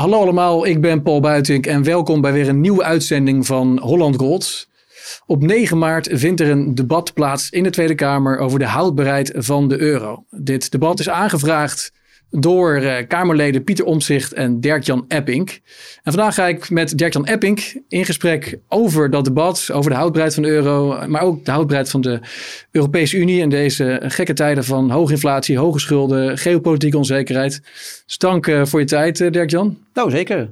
Hallo allemaal, ik ben Paul Buitink en welkom bij weer een nieuwe uitzending van Holland Gold. Op 9 maart vindt er een debat plaats in de Tweede Kamer over de houdbaarheid van de euro. Dit debat is aangevraagd door uh, Kamerleden Pieter Omzicht en Dirk-Jan Epping. En vandaag ga ik met Dirk-Jan Epping in gesprek over dat debat, over de houdbaarheid van de euro, maar ook de houdbaarheid van de Europese Unie in deze gekke tijden van hoge inflatie, hoge schulden, geopolitieke onzekerheid. Dus dank uh, voor je tijd, uh, Dirk-Jan. Nou, zeker.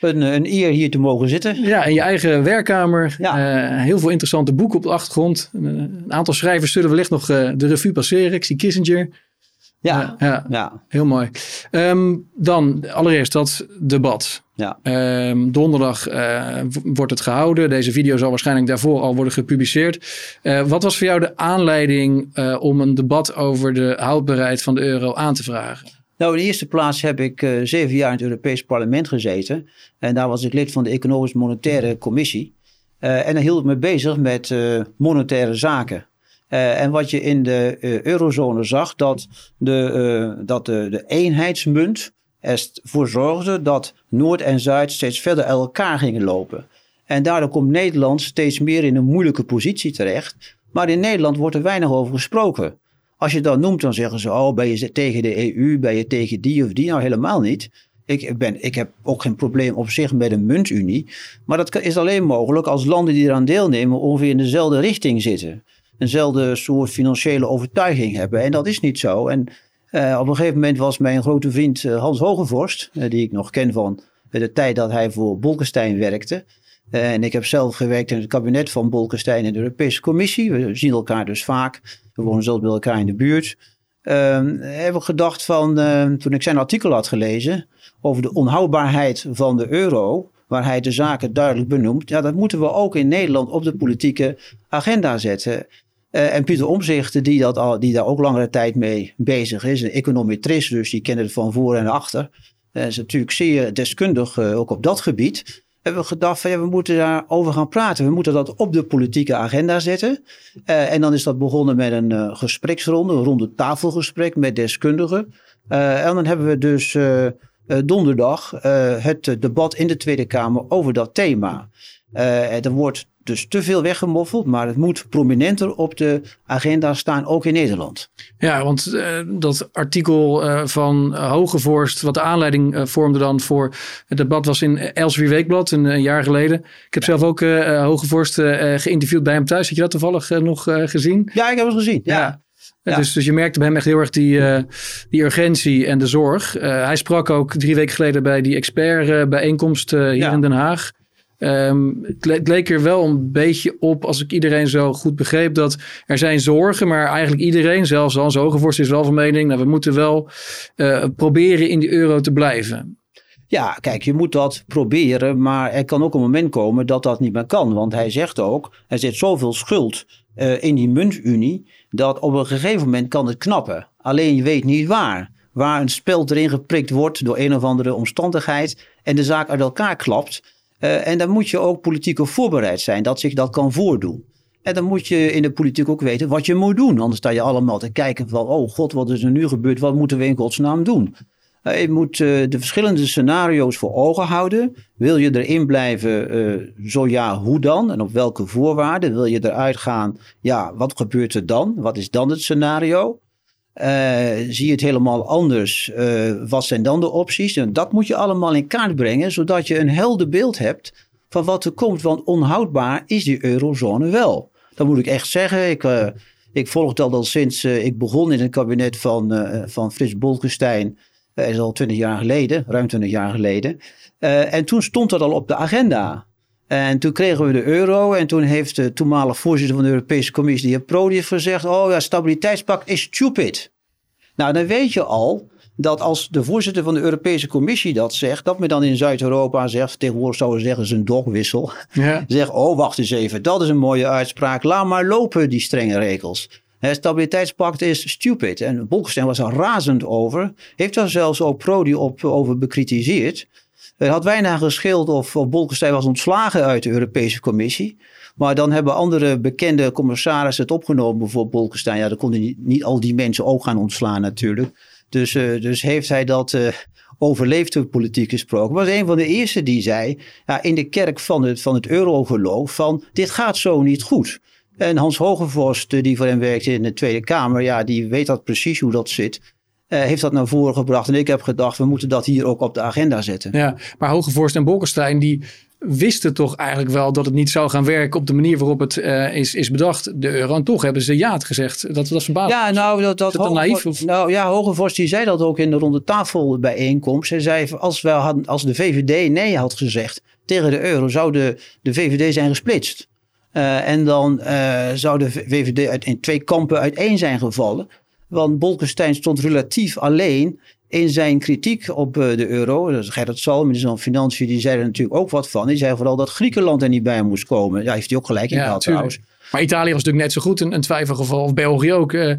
Een, een, eer hier te mogen zitten. Ja, in je eigen werkkamer. Ja. Heel veel interessante boeken op de achtergrond. een aantal schrijvers zullen wellicht nog de revue passeren. Ik zie Kissinger. Ja, ja, ja. heel mooi. Um, dan allereerst dat debat. Ja. Um, donderdag uh, wordt het gehouden. Deze video zal waarschijnlijk daarvoor al worden gepubliceerd. Uh, wat was voor jou de aanleiding uh, om een debat over de houdbaarheid van de euro aan te vragen? Nou, in de eerste plaats heb ik zeven jaar in het Europees Parlement gezeten. En daar was ik lid van de Economisch Monetaire Commissie. en dan hield ik me bezig met monetaire zaken. Uh, en wat je in de uh, eurozone zag, dat de, uh, dat de eenheidsmunt ervoor zorgde dat Noord en Zuid steeds verder uit elkaar gingen lopen. En daardoor komt Nederland steeds meer in een moeilijke positie terecht. Maar in Nederland wordt er weinig over gesproken. Als je dat noemt, dan zeggen ze: Oh, ben je tegen de EU? Ben je tegen die of die? Nou, helemaal niet. Ik, ben, ik heb ook geen probleem op zich met een muntunie. Maar dat is alleen mogelijk als landen die eraan deelnemen ongeveer in dezelfde richting zitten eenzelfde soort financiële overtuiging hebben. En dat is niet zo. En uh, op een gegeven moment was mijn grote vriend uh, Hans Hogevorst, uh, die ik nog ken van de tijd dat hij voor Bolkestein werkte. en ik heb zelf gewerkt in het kabinet van Bolkestein en de Europese Commissie. We zien elkaar dus vaak. We wonen zelfs bij elkaar in de buurt. Ehm, heb ik gedacht van, toen ik zijn artikel had gelezen over de onhoudbaarheid van de euro, waar hij de zaken duidelijk benoemt, ja, dat moeten we ook in Nederland op de politieke agenda zetten. Uh, en Pieter Omzicht, die, dat al, die daar ook langere tijd mee bezig is, een econometrist, dus die kent het van voor en achter. Uh, is natuurlijk zeer deskundig uh, ook op dat gebied. Hebben we gedacht van ja, we moeten daarover gaan praten. We moeten dat op de politieke agenda zetten. en dan is dat begonnen met een gespreksronde, een ronde tafelgesprek met deskundigen. en dan hebben we dus donderdag het debat in de Tweede Kamer over dat thema. er wordt dus te veel weggemoffeld, maar het moet prominenter op de agenda staan, ook in Nederland. Ja, want uh, dat artikel uh, van Hogevorst, wat de aanleiding uh, vormde dan voor het debat, was in Elsevier Weekblad een, een, jaar geleden. Ik heb ja. zelf ook Hogevorst geïnterviewd bij hem thuis. Heb je dat toevallig nog gezien? Ja, ik heb het gezien. ja. ja. Ja. Dus, dus je merkte bij hem echt heel erg die, uh, die urgentie en de zorg. Uh, hij sprak ook drie weken geleden bij die expertbijeenkomst uh, hier ja. in Den Haag. Um, het leek er wel een beetje op, als ik iedereen zo goed begreep, dat er zijn zorgen, maar eigenlijk iedereen, zelfs Hans Hogevorst is wel van mening, nou, we moeten wel proberen in die euro te blijven. Ja, kijk, je moet dat proberen, maar er kan ook een moment komen dat dat niet meer kan. Want hij zegt ook, er zit zoveel schuld in die muntunie, dat op een gegeven moment kan het knappen. Alleen je weet niet waar. Waar een speld erin geprikt wordt door een of andere omstandigheid en de zaak uit elkaar klapt. Uh, en dan moet je ook politiek op voorbereid zijn dat zich dat kan voordoen. En dan moet je in de politiek ook weten wat je moet doen. Anders sta je allemaal te kijken van, oh god, wat is er nu gebeurd? Wat moeten we in godsnaam doen? Uh, je moet uh, de verschillende scenario's voor ogen houden. Wil je erin blijven, zo ja, hoe dan? En op welke voorwaarden? Wil je eruit gaan? Ja, wat gebeurt er dan? Wat is dan het scenario? Zie je het helemaal anders? Wat zijn dan de opties? En dat moet je allemaal in kaart brengen, zodat je een helder beeld hebt van wat er komt. Want onhoudbaar is die eurozone wel. Dat moet ik echt zeggen. Ik, uh, ik volg dat al sinds ik begon in het kabinet van, van Frits Bolkestein. Dat is al twintig jaar geleden, ruim twintig jaar geleden. en toen stond dat al op de agenda. En toen kregen we de euro en toen heeft de toenmalig voorzitter van de Europese Commissie, de heer Prodi, gezegd, oh ja, stabiliteitspact is stupid. Nou, dan weet je al dat als de voorzitter van de Europese Commissie dat zegt, dat men dan in Zuid-Europa zegt, tegenwoordig zouden we zeggen, is een dogwissel. Ja. Zeg, oh, wacht eens even, dat is een mooie uitspraak. Laat maar lopen, die strenge regels. Het stabiliteitspact is stupid. En Bolkestein was er razend over. Heeft daar zelfs ook Prodi op, over bekritiseerd. Het had weinig gescheeld of, of Bolkestein was ontslagen uit de Europese Commissie. Maar dan hebben andere bekende commissarissen het opgenomen. Bijvoorbeeld Bolkestein. Ja, dan konden niet, niet al die mensen ook gaan ontslaan natuurlijk. Dus, uh, dus heeft hij dat uh, overleefde politiek gesproken, was een van de eerste die zei, ja, in de kerk van het, van het eurogeloof, van dit gaat zo niet goed. En Hans Hogevorst, die voor hem werkte in de Tweede Kamer, ja, die weet dat precies hoe dat zit. Uh, heeft dat naar voren gebracht. En ik heb gedacht, we moeten dat hier ook op de agenda zetten. Ja, maar Hogevorst en Bolkestein, die wisten toch eigenlijk wel dat het niet zou gaan werken op de manier waarop het uh, is, is bedacht, de euro. En toch hebben ze ja gezegd. Dat, dat is verbaasd. Ja, nou, dat, dat, dat naïef, of? nou ja, Hogevorst die zei dat ook in de ronde tafel bijeenkomst. Hij zei, als, hadden, als de VVD nee had gezegd tegen de euro, zou de, de VVD zijn gesplitst. Uh, en dan uh, zou de VVD uit, in twee kampen uiteen zijn gevallen. Want Bolkestein stond relatief alleen in zijn kritiek op uh, de euro. Dus Gerrit Salm, minister van Financiën, die zei er natuurlijk ook wat van. Die zei vooral dat Griekenland er niet bij moest komen. Ja, heeft hij ook gelijk in ja, gehad trouwens. Maar Italië was natuurlijk net zo goed een, een twijfelgeval. Of België ook. Uh,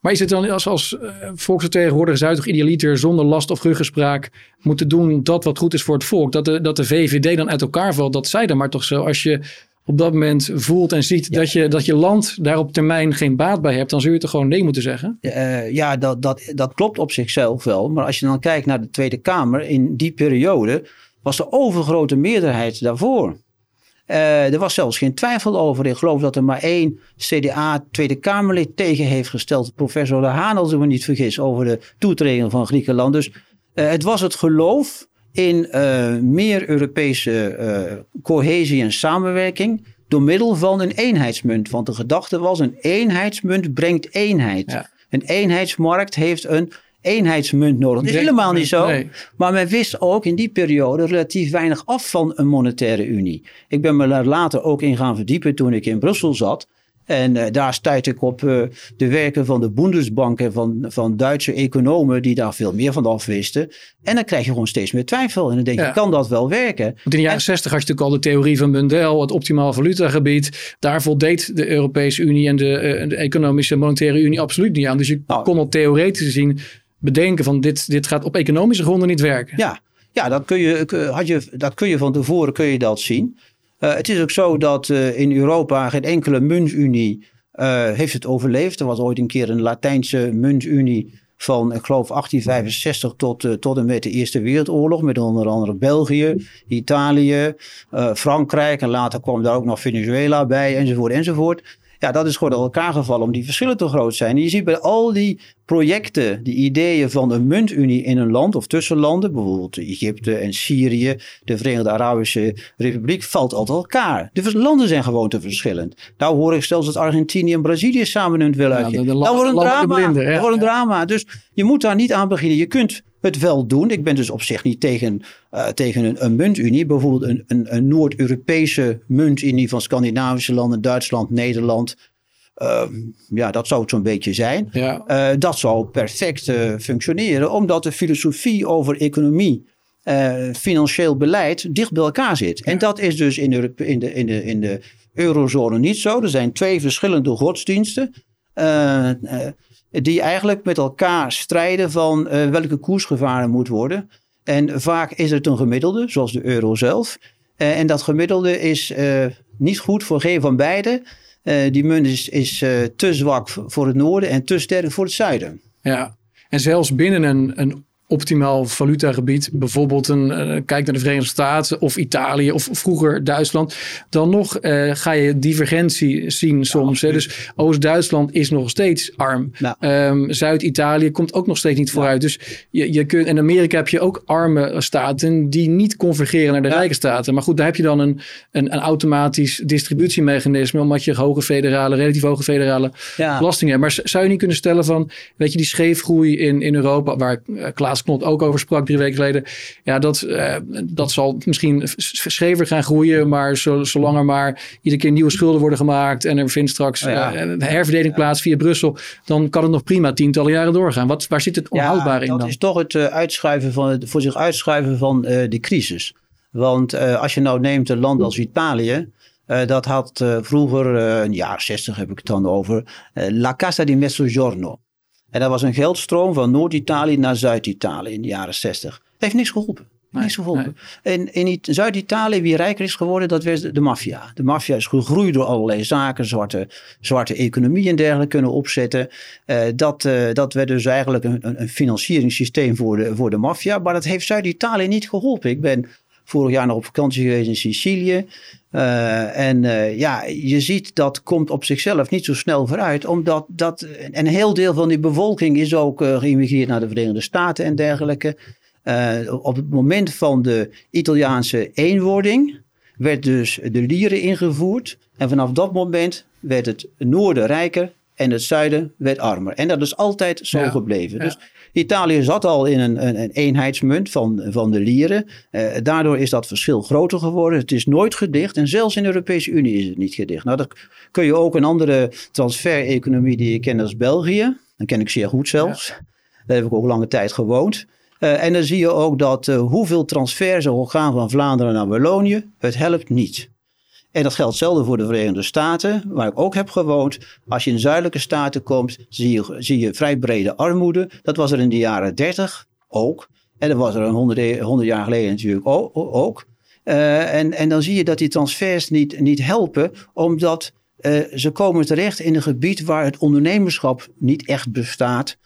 maar is het dan als, als uh, volksvertegenwoordiger toch idealiter zonder last of ruggespraak moeten doen dat wat goed is voor het volk? Dat de, dat de VVD dan uit elkaar valt. Dat zij dan maar toch zo. Als je op dat moment voelt en ziet ja. dat, je, dat je land daar op termijn geen baat bij hebt, dan zul je toch gewoon nee moeten zeggen? Uh, ja, dat, dat, dat klopt op zichzelf wel. Maar als je dan kijkt naar de Tweede Kamer, in die periode was de overgrote meerderheid daarvoor. Uh, er was zelfs geen twijfel over. Ik geloof dat er maar één CDA Tweede Kamerlid tegen heeft gesteld. Professor De Haan, als ik me niet vergis, over de toetreding van Griekenland. Dus uh, het was het geloof in uh, meer Europese uh, cohesie en samenwerking door middel van een eenheidsmunt. Want de gedachte was, een eenheidsmunt brengt eenheid. Ja. Een eenheidsmarkt heeft een eenheidsmunt nodig. Dat is helemaal niet zo. Nee. Maar men wist ook in die periode relatief weinig af van een monetaire unie. Ik ben me daar later ook in gaan verdiepen toen ik in Brussel zat. En uh, daar stuit ik op uh, de werken van de Bundesbank en van, van Duitse economen die daar veel meer van af wisten. En dan krijg je gewoon steeds meer twijfel. En dan denk je, ja. kan dat wel werken? Want in de jaren en, 60 had je natuurlijk al de theorie van Mundell, het optimaal valutagebied. Daar voldeed de Europese Unie en de, uh, de Economische Monetaire Unie absoluut niet aan. Dus je nou, kon al theoretisch zien bedenken van dit, dit gaat op economische gronden niet werken. Ja, ja dat, kun je, had je, dat kun je van tevoren kun je dat zien. Uh, het is ook zo dat uh, in Europa geen enkele muntunie uh, heeft het overleefd. Er was ooit een keer een Latijnse muntunie van, ik geloof, 1865 tot, tot en met de Eerste Wereldoorlog. Met onder andere België, Italië, Frankrijk. En later kwam daar ook nog Venezuela bij, enzovoort, enzovoort. Ja, dat is gewoon uit elkaar gevallen omdat die verschillen te groot zijn. En je ziet bij al die projecten, die ideeën van een muntunie in een land of tussen landen, bijvoorbeeld Egypte en Syrië, de Verenigde Arabische Republiek, valt altijd elkaar. De landen zijn gewoon te verschillend. Nou hoor ik zelfs dat Argentinië en Brazilië samen hun wil uitgeven. Ja, dat wordt een drama. Dat wordt een drama. Dus je moet daar niet aan beginnen. Je kunt het wel doen. Ik ben dus op zich niet tegen, uh, tegen een, een, muntunie. Bijvoorbeeld een, een, een Noord-Europese muntunie van Scandinavische landen, Duitsland, Nederland. Uh, ja, dat zou het zo'n beetje zijn. Ja. Uh, dat zou perfect uh, functioneren, omdat de filosofie over economie, financieel beleid dicht bij elkaar zit. Ja. En dat is dus in de, in, de, in, de, in de eurozone niet zo. Er zijn twee verschillende godsdiensten die eigenlijk met elkaar strijden van uh, welke koers gevaren moet worden. En vaak is het een gemiddelde, zoals de euro zelf. Uh, en dat gemiddelde is uh, niet goed voor geen van beide. die munt is, is te zwak voor het noorden en te sterk voor het zuiden. Ja, en zelfs binnen een, een optimaal valutagebied, bijvoorbeeld een uh, kijk naar de Verenigde Staten of Italië of vroeger Duitsland, dan nog uh, ga je divergentie zien soms. Hè? Dus Oost-Duitsland is nog steeds arm. Ja. Um, Zuid-Italië komt ook nog steeds niet vooruit. Ja. Dus je, je kunt, in Amerika heb je ook arme staten die niet convergeren naar de rijke staten. Maar goed, daar heb je dan een, een, een automatisch distributiemechanisme, omdat je hoge federale, relatief hoge federale belasting hebt. Maar zou je niet kunnen stellen van, weet je, die scheefgroei in, in Europa, waar uh, Klaas Knot ook over sprak drie weken geleden. Ja, dat, uh, dat zal misschien schever gaan groeien. Maar zo, zolang er maar iedere keer nieuwe schulden worden gemaakt. En er vindt straks oh ja. uh, een herverdeling plaats via Brussel. Dan kan het nog prima tientallen jaren doorgaan. Wat, waar zit het onhoudbaar ja, in dan? Dat is toch het uh, uitschuiven van het, voor zich uitschuiven van de crisis. Want als je nou neemt een land als Italië. Uh, dat had uh, vroeger, uh, de jaren 60 heb ik het dan over, La Casa di Mezzogiorno. En dat was een geldstroom van Noord-Italië naar Zuid-Italië in de jaren 60. Het heeft niks geholpen. Niks geholpen. En in Zuid-Italië, wie rijker is geworden, dat was de maffia. De maffia is gegroeid door allerlei zaken, zwarte, zwarte economie en dergelijke kunnen opzetten. Uh, dat, uh, dat werd dus eigenlijk een, een financieringssysteem voor de, voor de maffia. Maar dat heeft Zuid-Italië niet geholpen. Ik ben vorig jaar nog op vakantie geweest in Sicilië. Uh, en uh, ja, je ziet dat komt op zichzelf niet zo snel vooruit. Omdat dat, een heel deel van die bevolking is ook uh, geïmigreerd naar de Verenigde Staten en dergelijke. op het moment van de Italiaanse eenwording werd dus de lieren ingevoerd. En vanaf dat moment werd het noorden rijker en het zuiden werd armer. En dat is altijd zo ja, gebleven. Ja. Dus Italië zat al in een, een, een eenheidsmunt van, van de lieren. Uh, daardoor is dat verschil groter geworden. Het is nooit gedicht en zelfs in de Europese Unie is het niet gedicht. Nou, dat kun je ook een andere transfer-economie die je kent als België. Dan ken ik zeer goed zelfs. Ja. Daar heb ik ook lange tijd gewoond. Uh, en dan zie je ook dat uh, hoeveel transfers er gaan van Vlaanderen naar Wallonië, het helpt niet. En dat geldt zelden voor de Verenigde Staten, waar ik ook heb gewoond. Als je in zuidelijke staten komt, zie je, zie je vrij brede armoede. Dat was er in de jaren 30 ook. En dat was er een 100, 100 jaar geleden natuurlijk ook. Uh, en, en dan zie je dat die transfers niet, niet helpen, omdat uh, ze komen terecht in een gebied waar het ondernemerschap niet echt bestaat.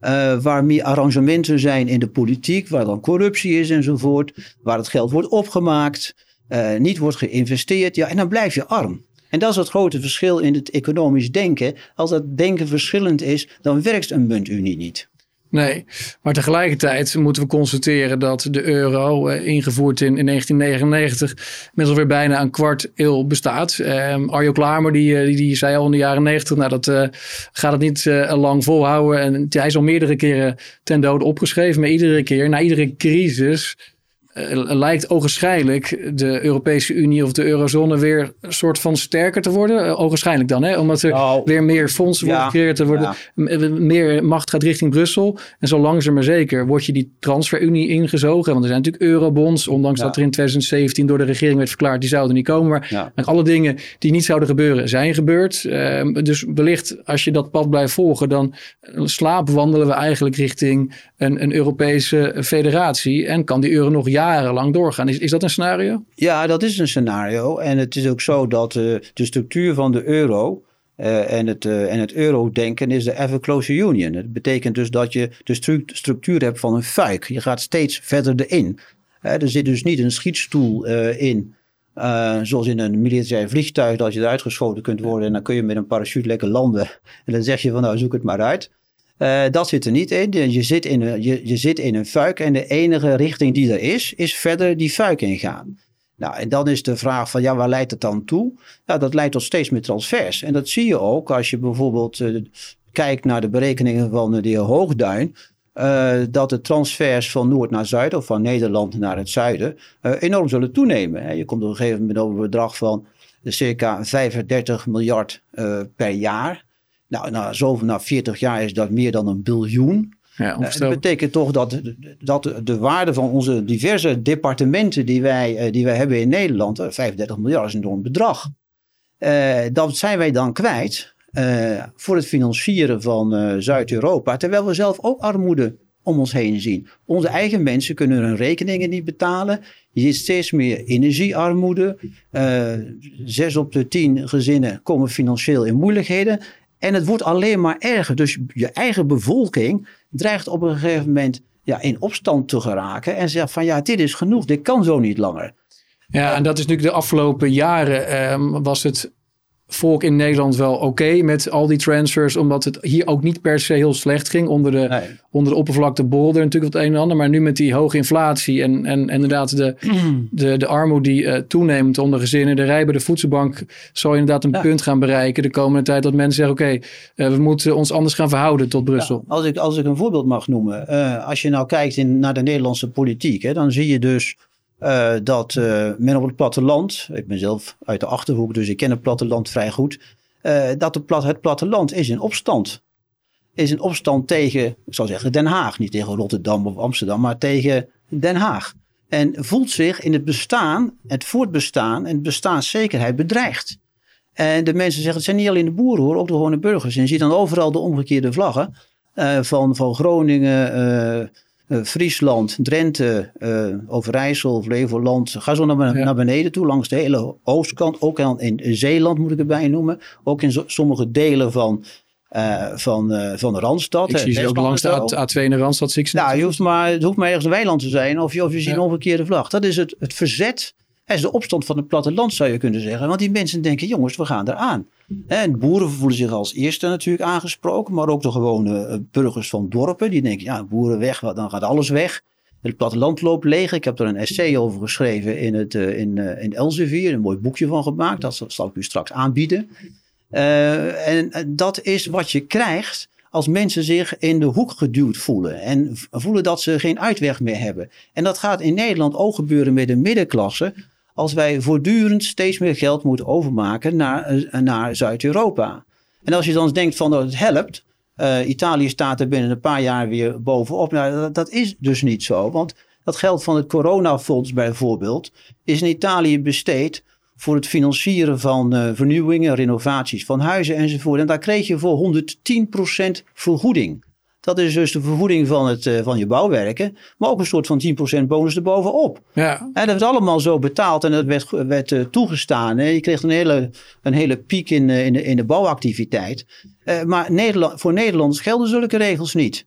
Uh, waar meer arrangementen zijn in de politiek, waar dan corruptie is enzovoort, waar het geld wordt opgemaakt uh, niet wordt geïnvesteerd, ja, en dan blijf je arm. En dat is het grote verschil in het economisch denken. Als dat denken verschillend is, dan werkt een muntunie niet. Nee, maar tegelijkertijd moeten we constateren dat de euro, uh, ingevoerd in, in 1999, inmiddels weer bijna een kwart eeuw bestaat. Uh, Arjo Klamer die, die, die, zei al in de jaren 90, nou dat gaat het niet lang volhouden. En hij is al meerdere keren ten dode opgeschreven, maar iedere keer, na iedere crisis, lijkt ogenschijnlijk de Europese Unie of de eurozone weer een soort van sterker te worden. Uh, ogenschijnlijk dan, hè? omdat er nou, weer meer fondsen ja, worden gecreëerd. Er worden ja. meer macht gaat richting Brussel. En zo langzaam maar zeker wordt je die transferunie ingezogen. Want er zijn natuurlijk eurobonds, ondanks ja. dat er in 2017 door de regering werd verklaard, die zouden niet komen. Maar alle dingen die niet zouden gebeuren, zijn gebeurd. Uh, dus wellicht als je dat pad blijft volgen, dan slaapwandelen we eigenlijk richting een, een Europese federatie. En kan die euro nog jarenlang doorgaan. Is, is dat een scenario? Ja, dat is een scenario. En het is ook zo dat uh, de structuur van de euro. Uh, en, het, uh, en het euro-denken is de ever closer union. Dat betekent dus dat je de stru structuur hebt van een fuik. Je gaat steeds verder erin. er zit dus niet een schietstoel in. zoals in een militair vliegtuig, dat je eruit geschoten kunt worden. En dan kun je met een parachute lekker landen. En dan zeg je van nou zoek het maar uit. Uh, dat zit er niet in. Je zit in, een, je, je zit in een fuik en de enige richting die er is, is verder die fuik ingaan. Nou, en dan is de vraag van, ja, waar leidt het dan toe? Ja, dat leidt tot steeds meer transfers. En dat zie je ook als je bijvoorbeeld uh, kijkt naar de berekeningen van de heer Hoogduin. Uh, dat de transfers van Noord naar Zuid of van Nederland naar het zuiden enorm zullen toenemen. Je komt op een gegeven moment over een bedrag van circa 35 miljard per jaar. Nou, na, zo, na 40 jaar is dat meer dan een biljoen. Ja, uh, dat betekent toch dat, dat de waarde van onze diverse departementen die wij, uh, die wij hebben in Nederland, uh, 35 miljard is een enorm bedrag. Dat zijn wij dan kwijt voor het financieren van Zuid-Europa, terwijl we zelf ook armoede om ons heen zien. Onze eigen mensen kunnen hun rekeningen niet betalen. Je ziet steeds meer energiearmoede. zes op de tien gezinnen komen financieel in moeilijkheden. En het wordt alleen maar erger. Dus je eigen bevolking dreigt op een gegeven moment ja, in opstand te geraken. En zegt van ja, dit is genoeg, dit kan zo niet langer. Ja, en dat is natuurlijk de afgelopen jaren um, was het volk in Nederland wel oké met al die transfers. Omdat het hier ook niet per se heel slecht ging. Onder de, nee. onder de oppervlakte borrelde natuurlijk wat een en ander. Maar nu met die hoge inflatie en, en, en inderdaad de, de, de armoede die uh, toeneemt onder gezinnen. De rij bij de voedselbank zal inderdaad een ja. punt gaan bereiken de komende tijd. Dat mensen zeggen oké, okay, uh, we moeten ons anders gaan verhouden tot Brussel. Ja, als, ik, als ik een voorbeeld mag noemen. Uh, als je nou kijkt in, naar de Nederlandse politiek. Hè, dan zie je dus uh, dat uh, men op het platteland, ik ben zelf uit de achterhoek, dus ik ken het platteland vrij goed, uh, dat de plat, het platteland is in opstand. Is in opstand tegen, ik zou zeggen Den Haag, niet tegen Rotterdam of Amsterdam, maar tegen Den Haag. En voelt zich in het bestaan, het voortbestaan en bestaanszekerheid bedreigd. En de mensen zeggen, het zijn niet alleen de boeren hoor, ook de gewone burgers. En je ziet dan overal de omgekeerde vlaggen van, van Groningen, Friesland, Drenthe, Overijssel, Flevoland. Ga zo naar, naar, beneden toe, langs de hele oostkant. Ook in Zeeland moet ik erbij noemen. Ook in sommige delen van uh, van, uh, van de Randstad. Ik zie ze ook langs de A2 in de Randstad. Zie ik nou, je hoeft maar, het hoeft maar ergens een weiland te zijn of je, of je ziet ja. een omgekeerde vlag. Dat is het, het verzet. Het is de opstand van het platteland zou je kunnen zeggen. Want die mensen denken, jongens, we gaan eraan. En boeren voelen zich als eerste natuurlijk aangesproken. Maar ook de gewone eh, burgers van dorpen. Die denken, ja, boeren weg, dan gaat alles weg. Het platteland loopt leeg. Ik heb er een essay over geschreven in, het, in, in Elsevier. Een mooi boekje van gemaakt. Dat zal ik u straks aanbieden. En dat is wat je krijgt als mensen zich in de hoek geduwd voelen. En voelen dat ze geen uitweg meer hebben. En dat gaat in Nederland ook gebeuren met de middenklasse. Als wij voortdurend steeds meer geld moeten overmaken naar, eh, naar Zuid-Europa. En als je dan denkt van dat het helpt. Uh, Italië staat er binnen een paar jaar weer bovenop. Nou, dat, is dus niet zo. Want dat geld van het coronafonds bijvoorbeeld is in Italië besteed voor het financieren van uh, vernieuwingen, renovaties van huizen enzovoort. En daar kreeg je voor 110% vergoeding. Dat is dus de vergoeding van, het, uh, van je bouwwerken, maar ook een soort van 10% bonus erbovenop. Ja. En dat werd allemaal zo betaald en dat werd, werd uh, toegestaan. Hè. Je kreeg een hele, een hele piek in, in, de, in de bouwactiviteit. maar Nederland, voor Nederlanders gelden zulke regels niet.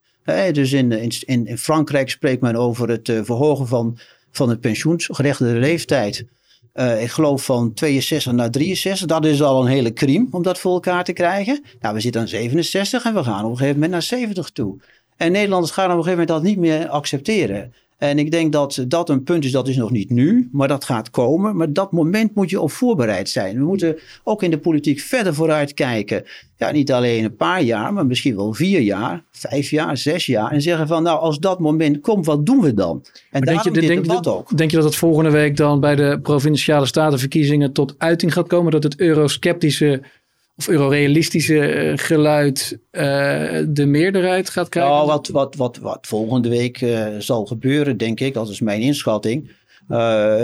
dus in, in, in Frankrijk spreekt men over het verhogen van, van het pensioensgerechtigde leeftijd uh, ik geloof van 62 naar 63. Dat is al een hele crime om dat voor elkaar te krijgen. Nou, we zitten aan 67 en we gaan op een gegeven moment naar 70 toe. En Nederlanders gaan op een gegeven moment dat niet meer accepteren. En ik denk dat dat een punt is, dat is nog niet nu, maar dat gaat komen. Maar dat moment moet je op voorbereid zijn. We moeten ook in de politiek verder vooruit kijken. Ja, niet alleen een paar jaar, maar misschien wel vier jaar, vijf jaar, zes jaar. En zeggen van, nou, als dat moment komt, wat doen we dan? En denk je, denk, dat, ook. Denk je dat het volgende week dan bij de provinciale statenverkiezingen tot uiting gaat komen dat het eurosceptische of eurorealistische eh, geluid uh, de meerderheid gaat krijgen? Nou, wat, wat, wat, wat volgende week uh, zal gebeuren, denk ik, dat is mijn inschatting.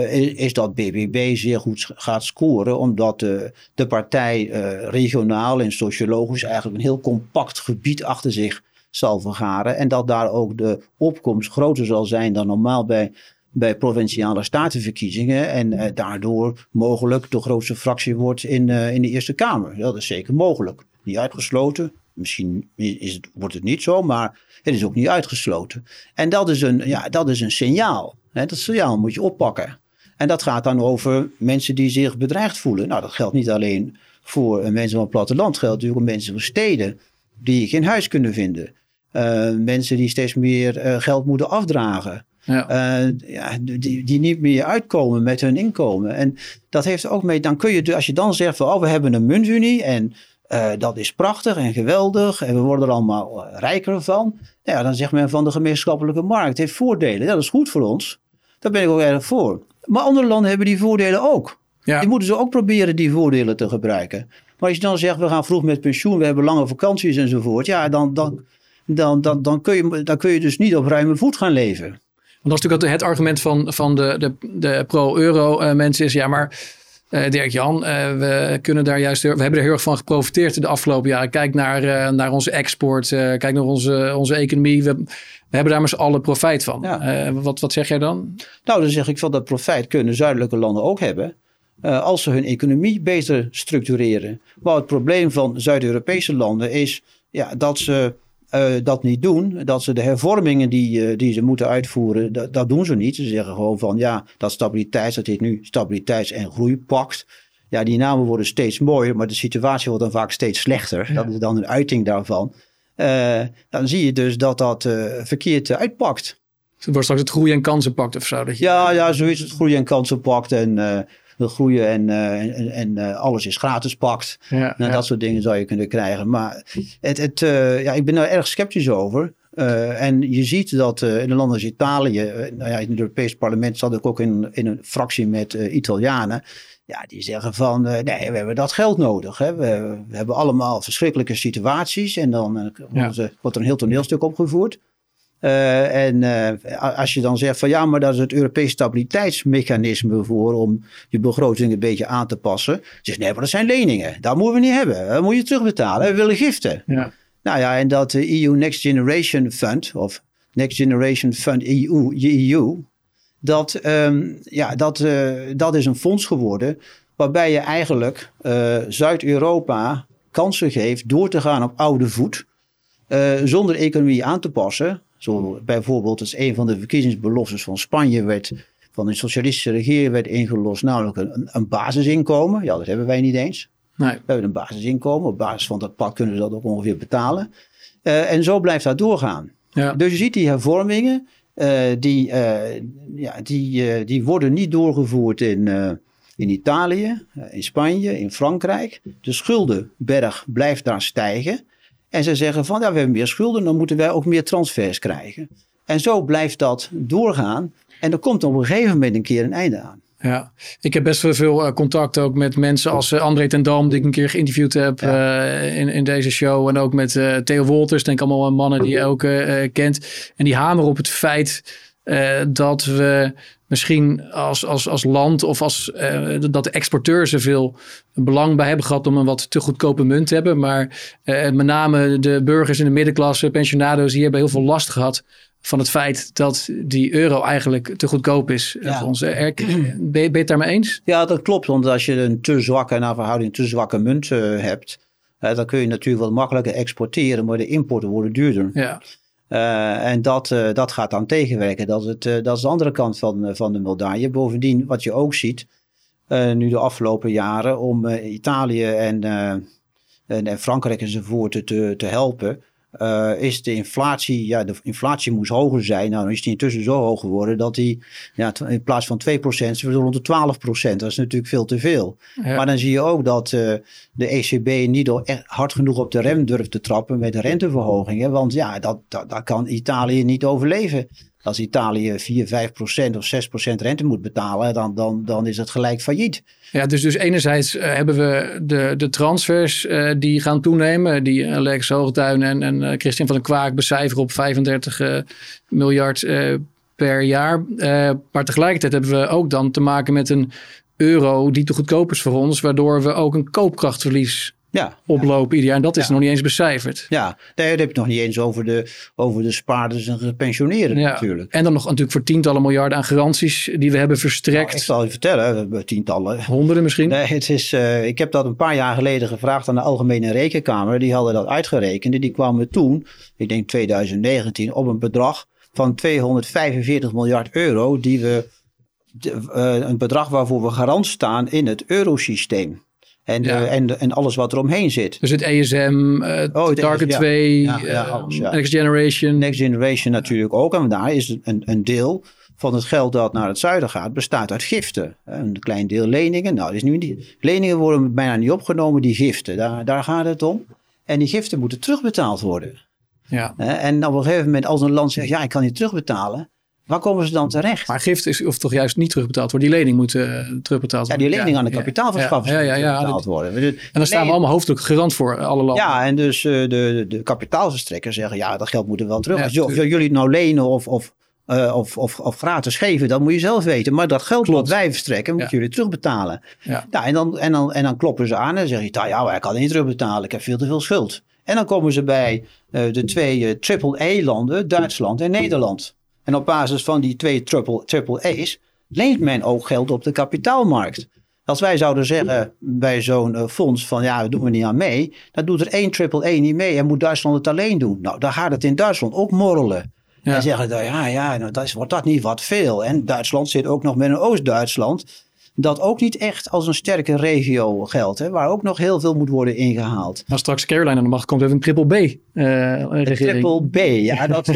Is, is, dat BBB zeer goed gaat scoren, omdat de partij regionaal en sociologisch eigenlijk een heel compact gebied achter zich zal vergaren. En dat daar ook de opkomst groter zal zijn dan normaal bij bij provinciale statenverkiezingen en uh, daardoor mogelijk de grootste fractie wordt in, uh, in de Eerste Kamer. Dat is zeker mogelijk. Niet uitgesloten. Misschien is het, wordt het niet zo, maar het is ook niet uitgesloten. En dat is een, ja, dat is een signaal. Hè? Dat signaal moet je oppakken. En dat gaat dan over mensen die zich bedreigd voelen. Nou, dat geldt niet alleen voor mensen van het platteland, geldt natuurlijk voor mensen van steden die geen huis kunnen vinden. Uh, mensen die steeds meer geld moeten afdragen. Ja. Uh, ja, die, die niet meer uitkomen met hun inkomen. En dat heeft ook mee, dan kun je, als je dan zegt van, oh, we hebben een muntunie en uh, dat is prachtig en geweldig en we worden er allemaal eh, rijker van. Ja, dan zegt men van de gemeenschappelijke markt heeft voordelen. Ja, dat is goed voor ons. Daar ben ik ook erg voor. Maar andere landen hebben die voordelen ook. Ja. Die moeten ze ook proberen die voordelen te gebruiken. Maar als je dan zegt, we gaan vroeg met pensioen, we hebben lange vakanties enzovoort. Ja, dan, dan, dan, dan, dan, kun, je, dan kun je dus niet op ruime voet gaan leven. Want dat is natuurlijk het argument van, van de, de, de pro-euro uh, mensen is ja, maar uh, Dirk-Jan, uh, we kunnen daar juist, we hebben er heel erg van geprofiteerd de afgelopen jaren. Kijk naar, naar onze export, kijk naar onze, onze economie. We, we hebben daar met z'n allen profijt van. Ja. wat, wat zeg jij dan? Nou, dan zeg ik van dat profijt kunnen zuidelijke landen ook hebben. als ze hun economie beter structureren. Maar het probleem van Zuid-Europese landen is ja, dat ze uh, dat niet doen. Dat ze de hervormingen die, uh, die ze moeten uitvoeren, dat, dat, doen ze niet. Ze zeggen gewoon van ja, dat stabiliteits, dat heet nu stabiliteits- en groeipact. Ja, die namen worden steeds mooier, maar de situatie wordt dan vaak steeds slechter. Dat is dan een uiting daarvan. Uh, dan zie je dus dat dat verkeerd uitpakt. Het wordt straks het groei- en kansenpact of zo? Dat je... Ja, ja, zo is het groei- en kansenpact. En wil groeien en, uh, en, en uh, alles is gratis pakt. Ja, nou, Dat soort dingen zou je kunnen krijgen. Maar het, het, uh, ja, ik ben daar erg sceptisch over. en je ziet dat in de landen als Italië, nou ja, in het Europees parlement zat ik ook in, in een fractie met Italianen. Ja, die zeggen van nee, we hebben dat geld nodig. Hè. We, we hebben allemaal verschrikkelijke situaties. En dan ja. wordt er een heel toneelstuk opgevoerd. Uh, en uh, als je dan zegt van ja, maar dat is het Europees stabiliteitsmechanisme voor om je begroting een beetje aan te passen. Zeg nee, maar dat zijn leningen. Dat moeten we niet hebben. Dat moet je terugbetalen. We willen giften. Ja. Nou ja, en dat EU Next Generation Fund, of Next Generation Fund EU, EU dat, ehm, ja, dat, uh, dat is een fonds geworden waarbij je eigenlijk Zuid-Europa kansen geeft door te gaan op oude voet, zonder economie aan te passen. Zo bijvoorbeeld, is een van de verkiezingsbeloftes van Spanje, werd van een socialistische regering werd ingelost, namelijk een, een basisinkomen. Ja, dat hebben wij niet eens. Nee. We hebben een basisinkomen. Op basis van dat pak kunnen ze dat ook ongeveer betalen. Uh, en zo blijft dat doorgaan. Ja. Dus je ziet die hervormingen, uh, die, uh, ja, die, die worden niet doorgevoerd in, in Italië, in Spanje, in Frankrijk. De schuldenberg blijft daar stijgen. En ze zeggen van, ja, we hebben meer schulden, dan moeten wij ook meer transfers krijgen. En zo blijft dat doorgaan. En er komt op een gegeven moment een keer een einde aan. Ja, ik heb best wel veel uh, contact ook met mensen als uh, André ten Dam, die ik een keer geïnterviewd heb uh, in, in deze show. En ook met Theo Wolters, denk allemaal mannen die je ook kent. En die hameren op het feit dat we misschien als, als, als land of als, dat de exporteurs er veel belang bij hebben gehad om een wat te goedkope munt te hebben. Maar met name de burgers in de middenklasse, pensionado's, die hebben heel veel last gehad van het feit dat die euro eigenlijk te goedkoop is eh, voor ons. Ben je, het daarmee eens? Ja, dat klopt. Want als je een te zwakke, naar verhouding te zwakke munt uh, hebt, dan kun je natuurlijk wat makkelijker exporteren, maar de importen worden duurder. Ja. Uh, en dat, dat gaat dan tegenwerken. Dat het, dat is de andere kant van, van de medaille. Bovendien, wat je ook ziet, nu de afgelopen jaren, om Italië en, en, en, Frankrijk enzovoort te, te helpen, uh, is de inflatie, ja, de inflatie moest hoger zijn. Nou, dan is die intussen zo hoog geworden dat die ja, in plaats van 2% is rond de 12%. Dat is natuurlijk veel te veel. Maar dan zie je ook dat uh, de ECB niet hard genoeg op de rem durft te trappen met de renteverhogingen. Want ja, dat, dat, dat kan Italië niet overleven. Als Italië 4, 5 procent of 6 procent rente moet betalen, dan, dan, dan is het gelijk failliet. Ja, dus, dus enerzijds uh, hebben we de, de transfers uh, die gaan toenemen. Die uh, Lex Hoogtuin en, en Christian van den Kwaak becijferen op 35 miljard per jaar. maar tegelijkertijd hebben we ook dan te maken met een euro die te goedkoop is voor ons. Waardoor we ook een koopkrachtverlies ja, oplopen ieder jaar. En dat is nog niet eens becijferd. Ja, daar heb je het nog niet eens over de, over de spaarders en gepensioneerden ja. natuurlijk. En dan nog natuurlijk voor tientallen miljarden aan garanties die we hebben verstrekt. Nou, ik zal je vertellen, tientallen. Honderden misschien? Nee, het is, uh, ik heb dat een paar jaar geleden gevraagd aan de Algemene Rekenkamer. Die hadden dat uitgerekend. Die kwamen toen, ik denk 2019, op een bedrag van 245 miljard euro. Die we, uh, een bedrag waarvoor we garant staan in het eurosysteem. En, uh, en, en alles wat er omheen zit. Dus het ESM, uh, oh, het Target 2, ja, ja, alles, Next Generation. Next Generation natuurlijk ook. En daar is een, een deel van het geld dat naar het zuiden gaat, bestaat uit giften. Een klein deel leningen. Nou, is nu niet, leningen worden bijna niet opgenomen, die giften. Daar, daar gaat het om. En die giften moeten terugbetaald worden. Ja. En op een gegeven moment, als een land zegt, ja, ik kan niet terugbetalen Waar komen ze dan terecht? Maar gift is of toch juist niet terugbetaald worden. Die lening moet uh, terugbetaald worden. Ja, die lening aan de kapitaalverschaffers ja, ja, ja, terugbetaald worden. En dan staan we allemaal hoofdelijk garant voor alle landen. Ja, en dus uh, de, de kapitaalverstrekkers zeggen, ja, dat geld moet er wel terug. Als jullie het nou lenen of, of, uh, of, of, of gratis geven, dat moet je zelf weten. Maar dat geld Klopt. wat wij verstrekken, moeten jullie terugbetalen. Ja. Nou, en, dan, en, dan, en dan kloppen ze aan en zeggen je, ja, maar ik kan het niet terugbetalen. Ik heb veel te veel schuld. En dan komen ze bij de twee triple-A-landen, Duitsland en Nederland. En op basis van die twee triple, triple A's leent men ook geld op de kapitaalmarkt. Als wij zouden zeggen bij zo'n uh, fonds van ja, dat doen we niet aan mee. Dan doet er één triple A niet mee en moet Duitsland het alleen doen. Nou, dan gaat het in Duitsland ook morrelen. Ja. En zeggen dan, ja, ja, nou, dat is, wordt dat niet wat veel. En Duitsland zit ook nog met een Oost-Duitsland dat ook niet echt als een sterke regio geldt. Hè, waar ook nog heel veel moet worden ingehaald. Maar straks Caroline aan de macht komt, even een triple B uh, regering. Triple B, ja, dat,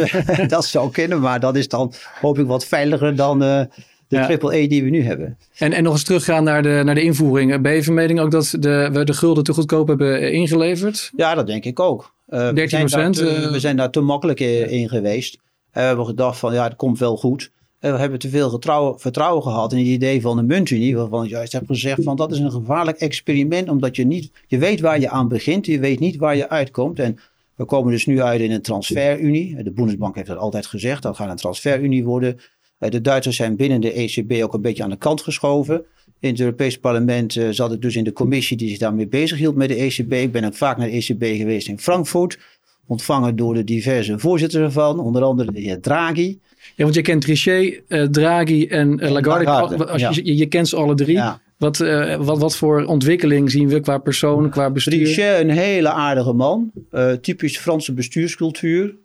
dat zou kunnen. Maar dat is dan hoop ik wat veiliger dan... Uh, de ja. triple E die we nu hebben. En, en nog eens teruggaan naar de, naar de invoering. Ben je van mening ook dat de, we de gulden te goedkoop hebben ingeleverd? Ja, dat denk ik ook. Uh, 13 procent? We, we, zijn daar te makkelijk in geweest. we hebben gedacht van ja, het komt wel goed we hebben te veel vertrouwen gehad in het idee van de muntunie. Waarvan ik juist heb gezegd van dat is een gevaarlijk experiment. Omdat je niet, je weet waar je aan begint. Je weet niet waar je uitkomt. En we komen dus nu uit in een transferunie. De Bundesbank heeft dat altijd gezegd. Dat gaat een transferunie worden. Eh, de Duitsers zijn binnen de ECB ook een beetje aan de kant geschoven. In het Europees Parlement uh, zat ik dus in de commissie die zich daarmee bezig hield met de ECB. Ik ben ook vaak naar de ECB geweest in Frankfurt ontvangen door de diverse voorzitters ervan, onder andere de heer Draghi. Ja, want je kent Trichet, uh, Draghi en uh, Lagarde. Lagarde, Als je, ja. je, je kent ze alle drie. Ja. Wat, eh, wat, wat voor ontwikkeling zien we qua persoon, qua bestuur? Trichet, een hele aardige man. Eh, typisch Franse bestuurscultuur.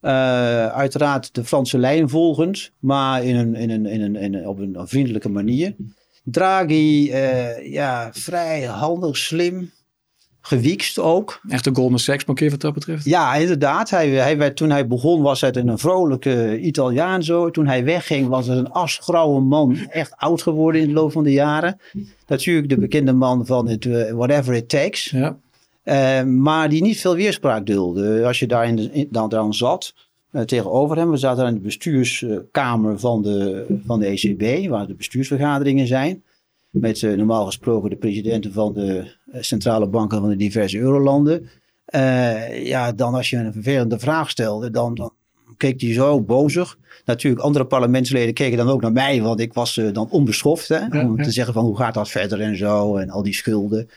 Eh, uiteraard de Franse lijn volgend, maar in een, in een, in een, in een, op een, vriendelijke manier. Draghi, eh, ja, vrij handig, slim, gewiekst ook. Echt een Goldman Sachs bankier wat dat betreft. Ja, inderdaad. Hij, hij werd, toen hij begon was het een vrolijke Italiaan zo. Toen hij wegging was het een asgrauwe man. Echt oud geworden in de loop van de jaren. Natuurlijk de bekende man van het eh, Whatever It Takes. Ja. Eh, maar die niet veel weerspraak dulde. Als je daar in de, in, dan, dan zat eh, tegenover hem. We zaten in de bestuurskamer van de, van de ECB. Waar de bestuursvergaderingen zijn. Met normaal gesproken de presidenten van de centrale banken van de diverse eurolanden. Eh, ja, dan als je een vervelende vraag stelde, dan, dan keek hij zo bozig. Natuurlijk, andere parlementsleden keken dan ook naar mij, want ik was eh, dan onbeschoft. Hè, Ja, om ja. te zeggen van hoe gaat dat verder en zo, en al die schulden.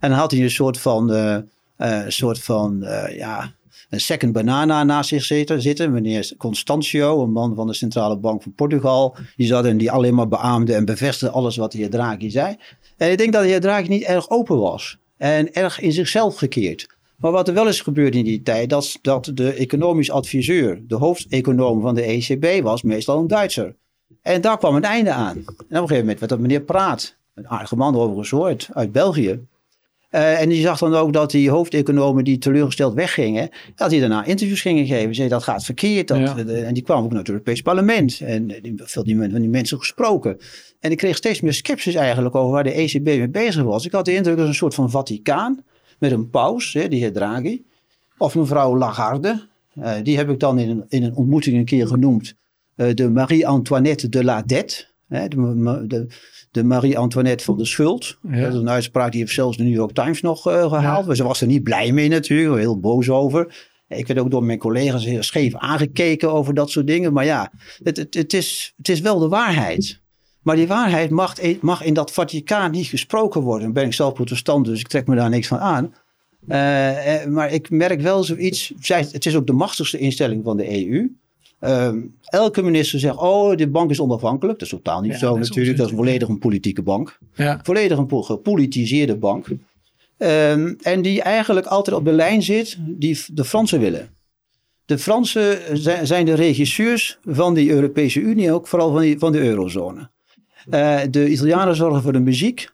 En dan had hij een soort van, eh, eh, soort van eh, ja, een second banana naast zich zitten, zitten. Meneer Constantio, een man van de Centrale Bank van Portugal. Die zat en die alleen maar beaamde en bevestigde alles wat de heer Draghi zei. En ik denk dat de heer Draghi niet erg open was. En erg in zichzelf gekeerd. Maar wat er wel is gebeurd in die tijd, dat, dat de economisch adviseur, de hoofdeconoom van de ECB was meestal een Duitser. En daar kwam een einde aan. En op een gegeven moment werd dat meneer Praat, een aardige man overigens uit België. Eh, en die zag dan ook dat die hoofdeconomen die teleurgesteld weggingen, dat die daarna interviews gingen geven. Zeiden dat gaat verkeerd. Dat, Ja. eh, en die kwamen ook naar het Europees Parlement. En eh, die, veel die, van die mensen gesproken. En ik kreeg steeds meer sceptisch eigenlijk over waar de ECB mee bezig was. Ik had de indruk dat het een soort van Vaticaan met een paus, hè, die heer Draghi. Of mevrouw Lagarde. Die heb ik dan in een, in een ontmoeting een keer genoemd. de Marie-Antoinette de la Dette. Hè, de, de, de Marie-Antoinette van de schuld. Ja. Dat is een uitspraak die heeft zelfs de New York Times nog eh, gehaald. Maar Ze was er niet blij mee natuurlijk, heel boos over. Ik werd ook door mijn collega's heel scheef aangekeken over dat soort dingen. Maar ja, het, het, het, is, het is wel de waarheid. Maar die waarheid mag, mag in dat Vaticaan niet gesproken worden. Dan ben ik zelf protestant, dus ik trek me daar niks van aan. Eh, eh, maar ik merk wel zoiets. Zij, het is ook de machtigste instelling van de EU. Ehm, elke minister zegt: Oh, de bank is onafhankelijk. Dat is totaal niet Ja, zo dat natuurlijk. Dat is volledig een politieke bank. Ja. Volledig een po- gepolitiseerde bank. Ehm, en die eigenlijk altijd op de lijn zit die de Fransen willen. De Fransen zijn, de regisseurs van die Europese Unie, ook vooral van, die, van de eurozone. Eh, de Italianen zorgen voor de muziek,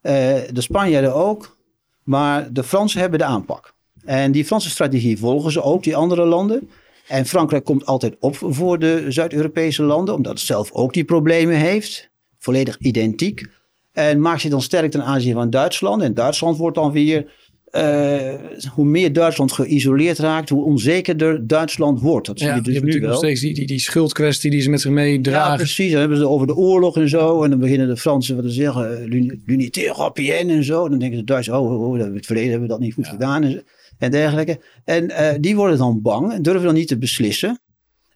eh, de Spanjaarden ook, maar de Fransen hebben de aanpak. En die Franse strategie volgen ze ook, die andere landen. En Frankrijk komt altijd op voor de Zuid-Europese landen, omdat het zelf ook die problemen heeft. Volledig identiek. En maakt zich dan sterk ten aanzien van Duitsland. En Duitsland wordt dan weer, eh, hoe meer Duitsland geïsoleerd raakt, hoe onzekerder Duitsland wordt. Dat zie Ja, je je dus hebt nu natuurlijk nog steeds die, die, die schuldkwestie die ze met zich meedragen. Ja, precies. Dan hebben ze het over de oorlog en zo. En dan beginnen de Fransen wat te zeggen. eh, l'uni- L'unité européenne en zo. Dan denken de Duitsers, oh, oh, oh, in het verleden hebben we dat niet goed gedaan. En, en dergelijke. En eh, die worden dan bang en durven dan niet te beslissen.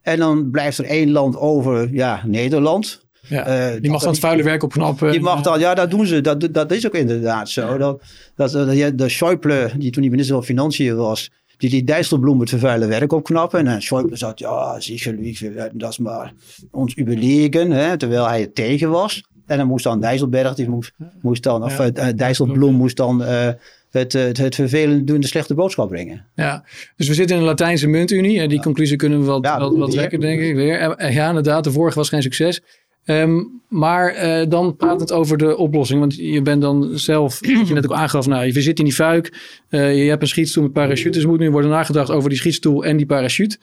En dan blijft er één land over, ja, Nederland. Ja, Eh, die mag dan het vuile werk opknappen. Die mag dan, ja, dat doen ze. Dat, dat is ook inderdaad zo. Dat, dat, de Schäuble, die toen die minister van Financiën was, die liet Dijsselbloem het vervuile werk opknappen. En Schäuble zat, ja, sicherlich, we werden dat maar ons überlegen, hè, terwijl hij er tegen was. En dan moest dan Dijsselberg, die moest, moest dan, of Ja. eh, Dijsselbloem moest dan eh, het, het, het vervelend doen, de slechte boodschap brengen. Ja, dus we zitten in een Latijnse muntunie. En die conclusie kunnen we Ja, weer. trekken, denk ik. Weer. Eh, Ja, inderdaad. De vorige was geen succes. Ehm, maar eh, dan praat het over de oplossing. Want je bent dan zelf, wat je net ook aangaf, nou, je zit in die fuik. Eh, je hebt een schietstoel met parachutes. Er moet nu worden nagedacht over die schietstoel en die parachute.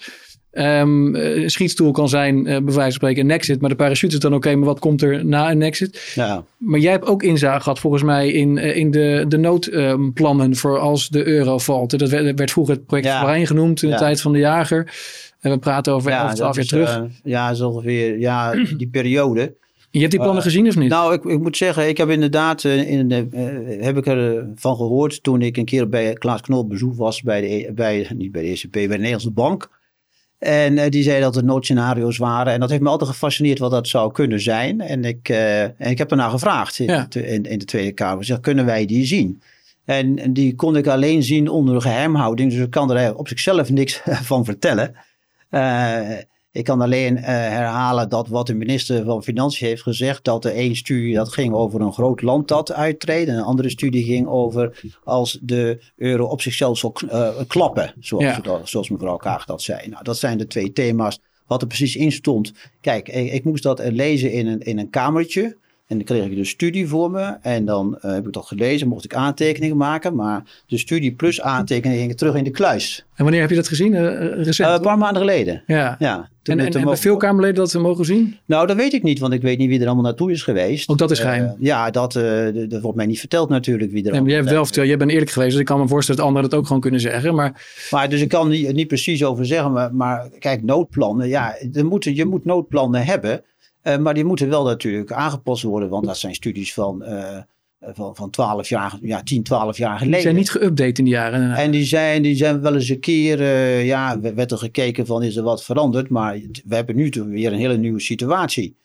Ehm, een schietstoel kan zijn, eh bij wijze van spreken, een exit. Maar de parachute is dan oké, maar wat komt er na een exit? Ja. Maar jij hebt ook inzage gehad volgens mij in, eh, in de, de noodplannen voor als de euro valt. Dat werd, werd vroeger het project Ja. Genoemd in de Ja. tijd van de jager. En we praten over Ja, jaar is, terug. ja, zo ongeveer ja, die periode. je hebt die plannen gezien of niet? Nou, ik, ik moet zeggen, ik heb inderdaad, in de, heb ik ervan van gehoord toen ik een keer bij Klaas Knol op bezoek was bij de, bij, niet bij de ECB, bij de Nederlandse Bank. En eh, die zei dat er noodscenario's waren. En dat heeft me altijd gefascineerd wat dat zou kunnen zijn. En ik, eh, en ik heb ernaar gevraagd in, Ja. de- in, in de Tweede Kamer. Ik zeg, kunnen wij die zien? En die kon ik alleen zien onder geheimhouding. Dus ik kan er op zichzelf niks van vertellen. Uh, ik kan alleen uh, herhalen dat wat de minister van Financiën heeft gezegd, dat de één studie dat ging over een groot land dat uittreden, en een andere studie ging over als de euro op zichzelf zou uh, klappen, zoals, ja. dat, zoals mevrouw Kaag dat zei. Nou, dat zijn de twee thema's wat er precies in stond. Kijk, ik, ik moest dat lezen in een, in een kamertje. En dan kreeg ik de studie voor me. En dan uh, heb ik dat gelezen, mocht ik aantekeningen maken. Maar de studie plus aantekeningen gingen terug in de kluis. En wanneer heb je dat gezien? Uh, recent? Uh, een paar maanden geleden. Ja. ja en, en, hebben veel Kamerleden dat mogen zien? Nou, dat weet ik niet, want ik weet niet wie er allemaal naartoe is geweest. Ook dat is geheim? ja, dat, dat wordt mij niet verteld natuurlijk wie er allemaal... jij hebt wel verteld, jij bent eerlijk geweest, dus ik kan me voorstellen dat anderen dat ook gewoon kunnen zeggen. Maar, maar dus ik kan niet, niet precies over zeggen, maar, maar kijk, noodplannen, ja, er moeten, je moet noodplannen hebben... Uh, maar die moeten wel natuurlijk aangepast worden, want dat zijn studies van, uh, van, van 12 jaar, ja, 10, 12 jaar geleden. Die zijn niet geüpdate in die jaren. En die zijn, die zijn wel eens een keer, uh, ja, werd er gekeken van is er wat veranderd. Maar we hebben nu weer een hele nieuwe situatie.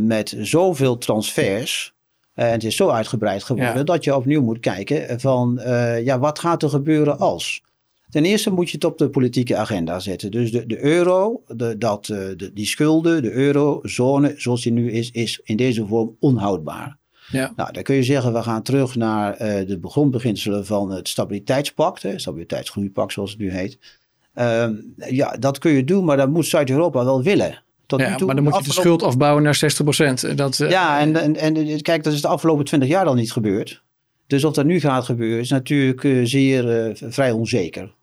met zoveel transfers. en het is zo uitgebreid geworden ja. dat je opnieuw moet kijken van ja, wat gaat er gebeuren als? Ten eerste moet je het op de politieke agenda zetten. Dus de, de euro, de, dat, eh, de, die schulden, de eurozone zoals die nu is, is in deze vorm onhoudbaar. Ja. Nou, dan kun je zeggen, we gaan terug naar uh, de grondbeginselen van het stabiliteitspact, hè, stabiliteitsgroeipact zoals het nu heet. Uh, ja, dat kun je doen, maar dat moet Zuid-Europa wel willen. Tot ja, toe, maar dan moet je de schuld afbouwen naar 60%. Dat, uh, ja, en, en, en kijk, dat is de afgelopen 20 jaar al niet gebeurd. Dus of dat nu gaat gebeuren, is natuurlijk zeer vrij onzeker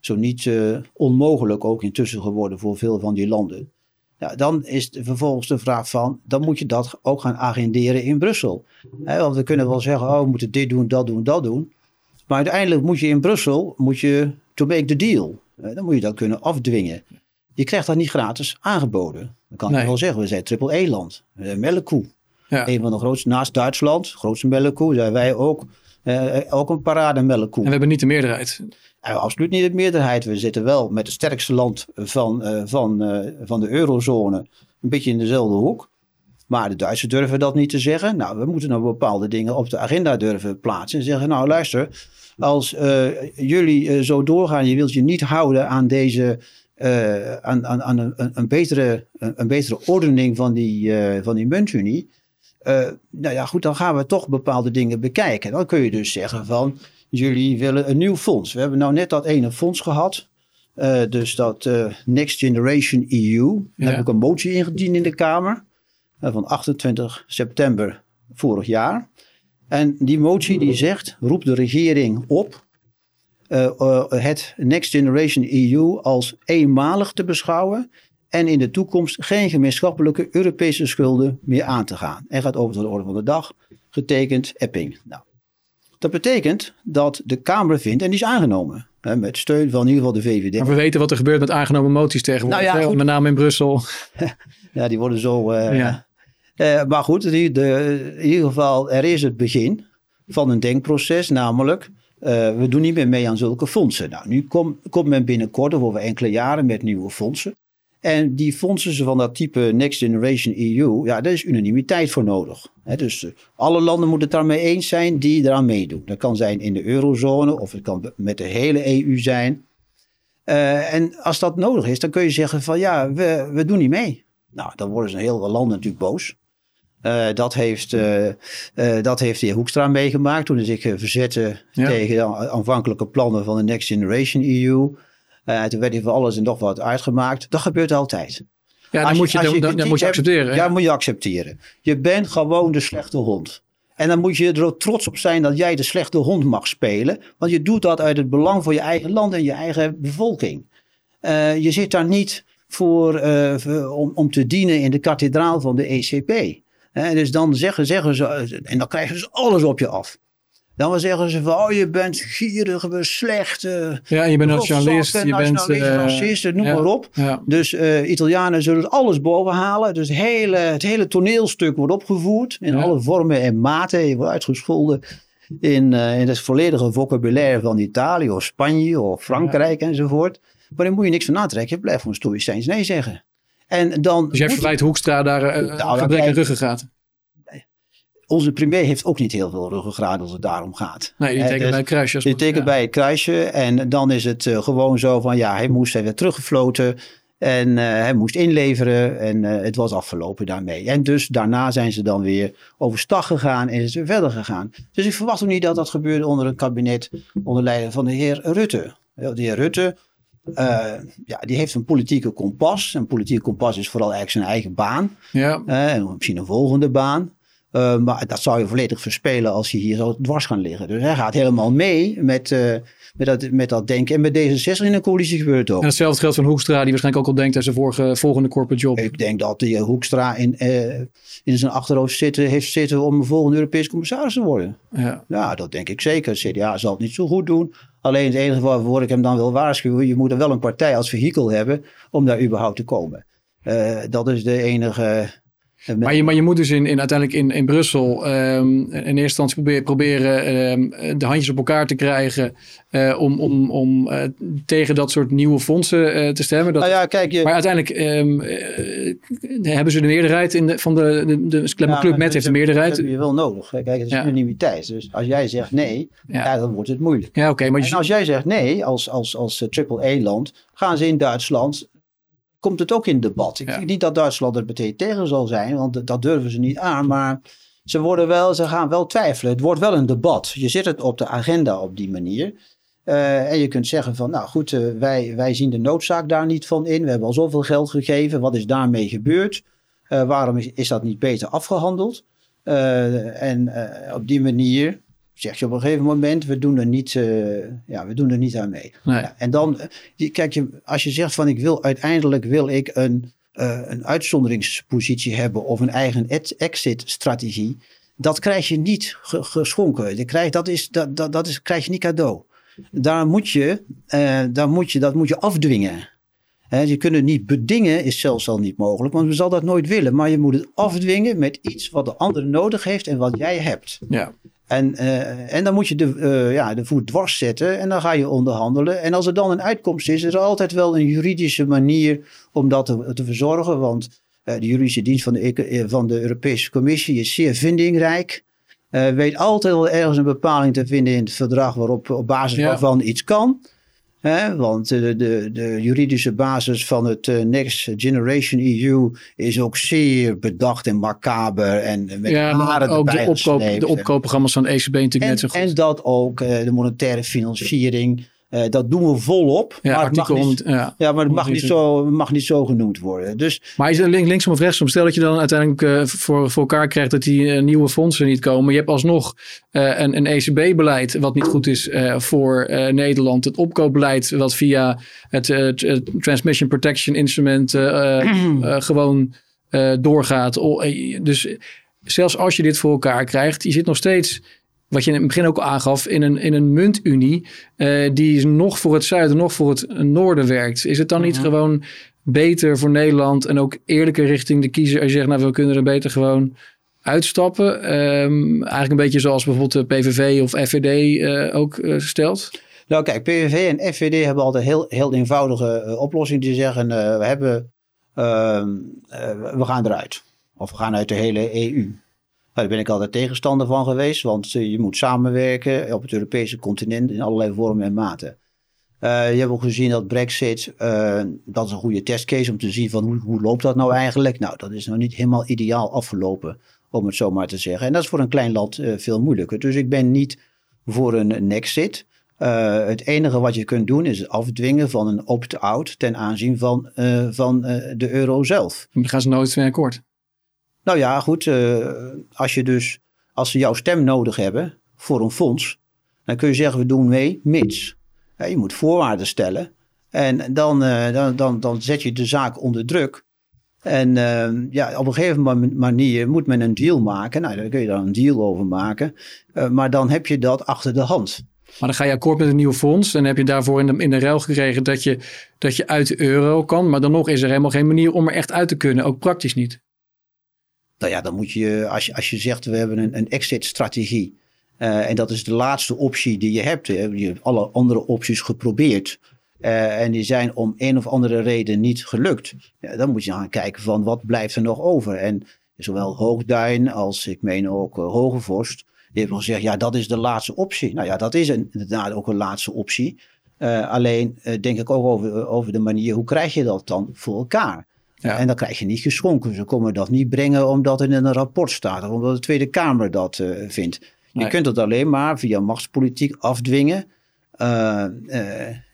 zo niet uh, onmogelijk ook intussen geworden voor veel van die landen. Ja, dan is de, vervolgens de vraag van, dan moet je dat ook gaan agenderen in Brussel. want we kunnen wel zeggen, oh, we moeten dit doen, dat doen, dat doen. Maar uiteindelijk moet je in Brussel, moet je to make the deal. dan moet je dat kunnen afdwingen. Je krijgt dat niet gratis aangeboden. Dan kan ik wel zeggen, we zijn triple-E-land. Melkkoe. Ja. Een van de grootste, naast Duitsland, grootste melkkoe, zijn wij ook, uh, ook een parademelkkoe. En we hebben niet de meerderheid. Uh, absoluut niet de meerderheid. We zitten wel met het sterkste land van, uh, van, uh, van de eurozone een beetje in dezelfde hoek. Maar de Duitsers durven dat niet te zeggen. Nou, we moeten nog bepaalde dingen op de agenda durven plaatsen. En zeggen, nou luister, als jullie zo doorgaan, je wilt je niet houden aan deze... aan, aan, aan een, een, betere, een, betere ordening van die, van die muntunie. Nou ja, goed, dan gaan we toch bepaalde dingen bekijken. Dan kun je dus zeggen van jullie willen een nieuw fonds. We hebben nou net dat ene fonds gehad. Uh, dus dat uh, Next Generation EU. Daar heb ik een motie ingediend in de Kamer. Uh, van 28 september vorig jaar. En die motie die zegt, roept de regering op het Next Generation EU als eenmalig te beschouwen en in de toekomst geen gemeenschappelijke Europese schulden meer aan te gaan. En gaat over tot de orde van de dag, getekend Epping. Nou, dat betekent dat de Kamer vindt, en die is aangenomen. Hè, met steun van in ieder geval de VVD. Maar we weten wat er gebeurt met aangenomen moties tegenwoordig. Nou ja, met name in Brussel. ja, die worden zo. Uh, ja. Uh, maar goed, de, de, in ieder geval, er is het begin van een denkproces, namelijk. Uh, we doen niet meer mee aan zulke fondsen. Nou, nu komt kom men binnenkort, of over enkele jaren, met nieuwe fondsen. En die fondsen van dat type Next Generation EU, ja, daar is unanimiteit voor nodig. dus eh, alle landen moeten het daarmee eens zijn die eraan meedoen. Dat kan zijn in de eurozone of het kan met de hele EU zijn. Uh, en als dat nodig is, dan kun je zeggen van ja, we, we doen niet mee. Nou, dan worden ze heel veel landen natuurlijk boos. Uh, dat, heeft, uh, uh, dat heeft de heer Hoekstra meegemaakt toen hij zich verzette ja. tegen de aanvankelijke plannen van de Next Generation EU. Uh, toen werd hij voor alles en nog wat uitgemaakt. Dat gebeurt altijd. Ja, dan, moet je, dan, dan, dan moet je accepteren. Ja, moet je accepteren. Je bent gewoon de slechte hond. En dan moet je er ook trots op zijn dat jij de slechte hond mag spelen. Want je doet dat uit het belang voor je eigen land en je eigen bevolking. Uh, je zit daar niet voor, uh, om, om te dienen in de kathedraal van de ECP. dus dan zeggen, zeggen ze, en dan krijgen ze alles op je af. Dan zeggen ze van, oh, je bent gierig, bent slecht. Uh, ja, je bent nationalist. Je bent uh, racist, noem ja, maar op. Ja. Dus uh, Italianen zullen alles bovenhalen. Dus hele, het hele toneelstuk wordt opgevoerd. In ja. alle vormen en maten. Je wordt uitgescholden in, in het volledige vocabulaire van Italië of Spanje of Frankrijk enzovoort. Maar dan moet je niks van aantrekken. Je blijft gewoon stoïcijns nee zeggen. En dan dus jij verwijt Hoekstra daar uh, nou, gebrek aan ruggengraat? Onze premier heeft ook niet heel veel ruggengraat als het daarom gaat. Nee, die tekent dus- bij het kruisje. Die tekent ja. bij het kruisje en dan is het eh, gewoon zo van ja, hij moest hij werd teruggefloten en eh, hij moest inleveren en eh, het was afgelopen daarmee. En dus daarna zijn ze dan weer overstag gegaan en is het verder gegaan. Dus ik verwacht ook niet dat dat gebeurde onder een kabinet onder leiding van de heer Rutte. De heer Rutte, ja, die heeft een politieke kompas. Een politieke kompas is vooral eigenlijk zijn eigen baan. Ja, en misschien een volgende baan. Eh, maar dat zou je volledig verspelen als je hier zou dwars gaan liggen. Dus hij gaat helemaal mee met, eh, met, dat, met dat denken. En met D66 in een coalitie gebeurt het ook. en hetzelfde geldt van Hoekstra, die waarschijnlijk ook al denkt aan zijn vorige, volgende corporate job. Ik denk dat die Hoekstra in, eh, in zijn achterhoofd zitten, heeft zitten om een volgende Europees commissaris te worden. Ja. Ja, dat denk ik zeker. CDA zal het niet zo goed doen. Alleen het enige waarvoor ik hem dan wil waarschuwen, je moet er wel een partij als vehikel hebben om daar überhaupt te komen. Eh, dat is de enige... Maar je, maar je moet dus in, in, uiteindelijk in, in Brussel ehm, in eerste instantie proberen, proberen ehm, de handjes op elkaar te krijgen eh, om, om, om eh, tegen dat soort nieuwe fondsen eh, te stemmen. Dat, nou ja, kijk, je, Maar uiteindelijk ehm, eh, hebben ze de meerderheid in de, van de, de, de Club Met heeft de meerderheid. Dat heb je wel nodig. Kijk, het is Ja. unanimiteit. Dus als jij zegt nee, Ja. ja. dan wordt het moeilijk. Ja, oké, maar En als jij zegt nee, als, als, als triple-E-land, gaan ze in Duitsland, komt het ook in debat. Ik denk niet dat Duitsland er meteen tegen zal zijn, want dat- durven ze niet aan. Maar ze, worden wel, ze gaan wel twijfelen. Het wordt wel een debat. Je zet het op de agenda op die manier. Eh, en je kunt zeggen van, nou goed, eh, wij, wij zien de noodzaak daar niet van in. We hebben al zoveel geld gegeven. Wat is daarmee gebeurd? Eh, waarom is, is dat niet beter afgehandeld? Eh, en op die manier zeg je op een gegeven moment, we doen er niet, eh, ja, we doen er niet aan mee. Nee. Ja, en dan, eh, kijk, je, als je zegt van ik wil uiteindelijk wil ik een, eh, een uitzonderingspositie hebben of een eigen exit-strategie, dat krijg je niet ge- geschonken. Je krijgt, dat, is, dat, dat, dat is, krijg je niet cadeau. Daar moet je, eh, daar moet je, dat moet je afdwingen. Je kunt het niet bedingen, is zelfs al niet mogelijk, want we zal dat nooit willen. Maar je moet het afdwingen met iets wat de ander nodig heeft en wat jij hebt. ja. En, eh, en dan moet je de, eh, ja, de voet dwars zetten en dan ga je onderhandelen. En als er dan een uitkomst is, is er altijd wel een juridische manier om dat te, te verzorgen. Want eh, de juridische dienst van de, eh, van de Europese Commissie is zeer vindingrijk. Weet altijd wel ergens een bepaling te vinden in het verdrag waarop, op basis Ja. waarvan iets kan. Want eh, de, de, de juridische basis van het eh, Next Generation EU is ook zeer bedacht en macaber. En met ja, maar ook de, opkoop, de En- opkoopprogramma's van de ECB natuurlijk net zo en, goed. en dat ook eh, de monetaire financiering. Eh, dat doen we volop. ja, maar het mag niet, 100, ja. ja, maar het mag niet, 123. zo, mag niet zo genoemd worden. Dus Maar is het link, linksom of rechtsom? Stel dat je dan uiteindelijk eh, voor, voor elkaar krijgt dat die eh, nieuwe fondsen niet komen. Je hebt alsnog een, een ECB-beleid wat niet goed is voor Nederland. Het opkoopbeleid wat via het, Transmission Protection Instrument gewoon doorgaat. Dus zelfs als je dit voor elkaar krijgt, je zit nog steeds... Wat je in het begin ook aangaf, in een, in een muntunie eh, die nog voor het zuiden, nog voor het noorden werkt. Is het dan niet gewoon beter voor Nederland en ook eerlijker richting de kiezer als je zegt, nou we kunnen er beter gewoon uitstappen? Ehm, eigenlijk een beetje zoals bijvoorbeeld de PVV of FVD eh, ook eh, stelt. nou kijk, PVV en FVD hebben altijd heel, heel eenvoudige oplossingen. Die zeggen, we, hebben, ehm, eh, we gaan eruit. Of we gaan uit de hele EU. Daar ben ik altijd tegenstander van geweest. Want eh, je moet samenwerken op het Europese continent in allerlei vormen en maten. Eh, je hebt ook gezien dat Brexit, eh, dat is een goede testcase om te zien van hoe, hoe loopt dat nou eigenlijk. Nou, dat is nog niet helemaal ideaal afgelopen, om het zo maar te zeggen. En dat is voor een klein land veel moeilijker. Dus ik ben niet voor een Nexit. Het enige wat je kunt doen is het afdwingen van een opt-out ten aanzien van, van de euro zelf. Dan gaan ze nooit mee akkoord. Nou ja, goed. eh, als je dus, als ze jouw stem nodig hebben voor een fonds, dan kun je zeggen we doen mee, mits. Je moet voorwaarden stellen. En dan, eh, dan, dan, dan zet je de zaak onder druk. En eh, ja, op een gegeven ma- manier moet men een deal maken. Nou, daar kun je dan een deal over maken. Eh, maar dan heb je dat achter de hand. Maar dan ga je akkoord met een nieuw fonds en heb je daarvoor in de, in de ruil gekregen dat je, dat je uit de euro kan. Maar dan nog is er helemaal geen manier om er echt uit te kunnen, ook praktisch niet. Nou ja, dan moet je, als je, als je zegt we hebben een, een exit-strategie. eh, en dat is de laatste optie die je hebt. Je hebt alle andere opties geprobeerd. eh, en die zijn om een of andere reden niet gelukt. Ja, dan moet je gaan kijken van wat blijft er nog over. En zowel Hoogduin als ik meen ook uh, Hogevorst, die hebben gezegd, ja, dat is de laatste optie. Nou ja, dat is inderdaad ook een laatste optie. Alleen denk ik ook over, over de manier, hoe krijg je dat dan voor elkaar? Ja. En dan krijg je niet geschonken. Ze komen dat niet brengen omdat het in een rapport staat of omdat de Tweede Kamer dat uh, vindt. Je kunt het alleen maar via machtspolitiek afdwingen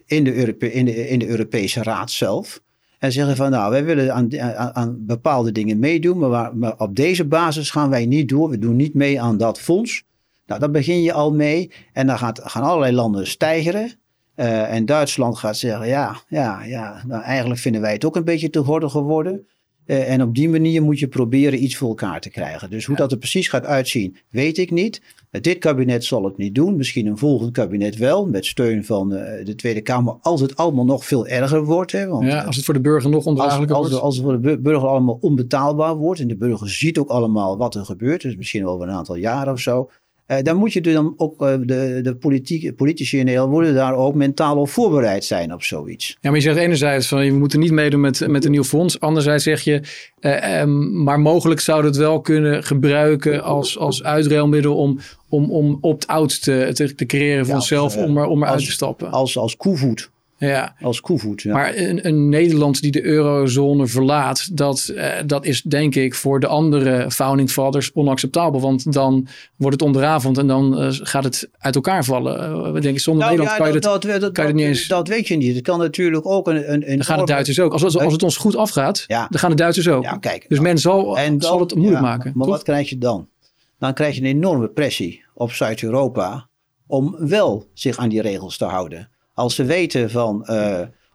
in, de Europe in, de, in de Europese Raad zelf. En zeggen van nou, wij willen aan, aan, aan bepaalde dingen meedoen, maar, maar, op deze basis gaan wij niet door. We doen niet mee aan dat fonds. Nou, daar begin je al mee. En dan gaat, gaan allerlei landen stijgeren. Uh, en Duitsland gaat zeggen, ja, ja, ja, nou, eigenlijk vinden wij het ook een beetje te gordel geworden. Uh, en op die manier moet je proberen iets voor elkaar te krijgen. Dus hoe ja. dat er precies gaat uitzien, weet ik niet. Uh, dit kabinet zal het niet doen. Misschien een volgend kabinet wel, met steun van de Tweede Kamer. Als het allemaal nog veel erger wordt. Hè, want, ja, als het voor de burger nog ondraaglijker wordt. Als het voor de burger allemaal onbetaalbaar wordt. En de burger ziet ook allemaal wat er gebeurt. Dus misschien over een aantal jaren of zo. Uh, dan moet je dan ook, uh, de, de politiek, politici in Nederland moeten daar ook mentaal op voorbereid zijn op zoiets. Ja, maar je zegt enerzijds van we moeten niet meedoen met, met een nieuw fonds. Anderzijds zeg je, uh, um, maar mogelijk zouden het wel kunnen gebruiken als, als uitruilmiddel om, om, om opt-out te, te, te, creëren voor ja, onszelf om, er, om eruit te stappen. Als, als koevoet. Ja. Als koevoet. Ja. Maar een, een, Nederland die de eurozone verlaat, dat, uh, dat is denk ik voor de andere founding fathers onacceptabel. Want dan wordt het onderavond en dan uh, gaat het uit elkaar vallen. Uh, denk ik, zonder nou, Nederland ja, kan, je dat, dat, dat, kan je het niet eens... Dat weet je niet. Het kan natuurlijk ook een... een, een dan gaan de Duitsers ook. Als, als, als het ons goed afgaat, ja. dan gaan de Duitsers ook. Ja, kijk, dus men zal, en dan, zal het moeilijk maken. Maar toch? wat krijg je dan? Dan krijg je een enorme pressie op Zuid-Europa om wel zich aan die regels te houden. Als ze weten van...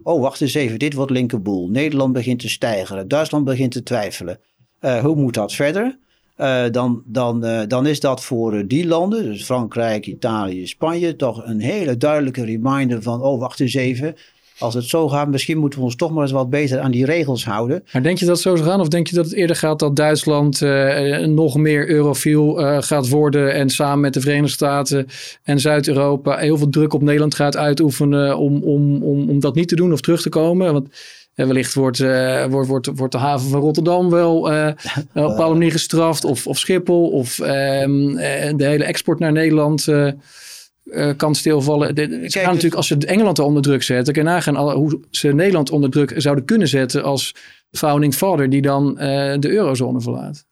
Oh, wacht eens even, dit wordt linkerboel. Nederland begint te stijgen. Duitsland begint te twijfelen. Uh, hoe moet dat verder? Uh, dan, dan, dan is dat voor die landen, dus Frankrijk, Italië, Spanje, toch een hele duidelijke reminder van: oh, wacht eens even. Als het zo gaat, misschien moeten we ons toch maar eens wat beter aan die regels houden. Maar denk je dat het zo zou gaan? Of denk je dat het eerder gaat dat Duitsland uh, nog meer eurofiel uh, gaat worden en samen met de Verenigde Staten en Zuid-Europa heel veel druk op Nederland gaat uitoefenen om, om, om, om dat niet te doen of terug te komen? Want uh, wellicht wordt, wordt, wordt, wordt de haven van Rotterdam wel op een bepaalde manier gestraft of, of Schiphol of ehm, de hele export naar Nederland uh, kan stilvallen. De, Kijk, gaan natuurlijk, als ze Engeland onder druk zetten, kan je nagaan hoe ze Nederland onder druk zouden kunnen zetten als founding father die dan uh, de eurozone verlaat.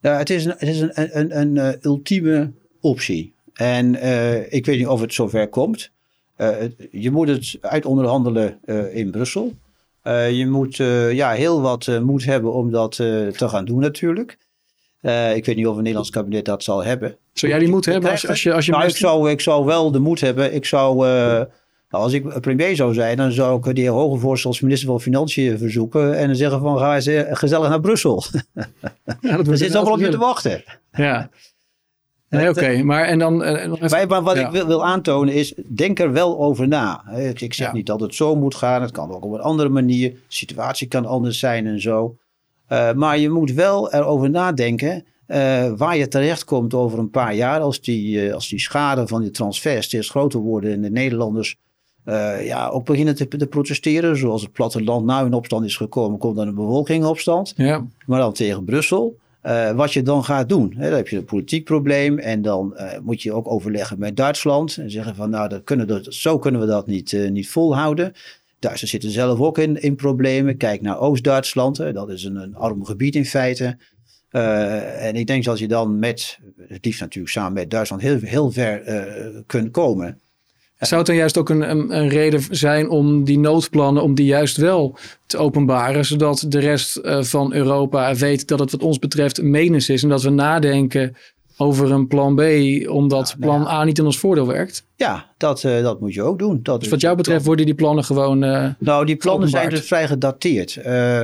Ja, het is een, het is een, een, een, een uh, ultieme optie. En ik weet niet of het zover komt. je moet het uitonderhandelen in Brussel. je moet ja, heel wat moed hebben om dat te gaan doen natuurlijk. Uh, ik weet niet of een Nederlands kabinet dat zal hebben. Zou jij die moed hebben als, als je... Als je nou, ik, zou, ik zou wel de moed hebben. Ik zou... Uh, nou, als ik premier zou zijn, dan zou ik de heer Hogevorst als minister van Financiën verzoeken. En dan zeggen van, ga eens gezellig naar Brussel. Ja, dat zit allemaal op je te wachten. Ja. Nee, oké. Okay. Maar, en dan, even, maar wat ja. ik wil, wil, aantonen is, denk er wel over na. Ik, ik zeg ja. niet dat het zo moet gaan. Het kan ook op een andere manier. De situatie kan anders zijn en zo. Uh, maar je moet wel erover nadenken uh, waar je terecht komt over een paar jaar. Als die, uh, als die schade van die transfer steeds groter worden en de Nederlanders ja, ook beginnen te, te, protesteren. Zoals het platteland nou in opstand is gekomen, komt dan een bevolking in opstand. Ja. Maar dan tegen Brussel. wat je dan gaat doen. Hè, dan heb je een politiek probleem. En dan moet je ook overleggen met Duitsland. En zeggen van nou, dat kunnen zo kunnen we dat niet, niet volhouden. Duitsers zitten zelf ook in, in problemen. Kijk naar Oost-Duitsland. Dat is een, een arm gebied in feite. Uh, en ik denk dat je dan met, het liefst natuurlijk samen met Duitsland, heel, heel ver uh, kunt komen. Zou het dan juist ook een, een, een, reden zijn om die noodplannen, om die juist wel te openbaren, zodat de rest van Europa weet dat het wat ons betreft menens is en dat we nadenken over een plan B, omdat ja, plan nou ja. A niet in ons voordeel werkt? Ja, dat, uh, dat moet je ook doen. Dat dus wat jou betreft worden die plannen gewoon. Uh, nou, die plannen zijn dus vrij gedateerd. Uh,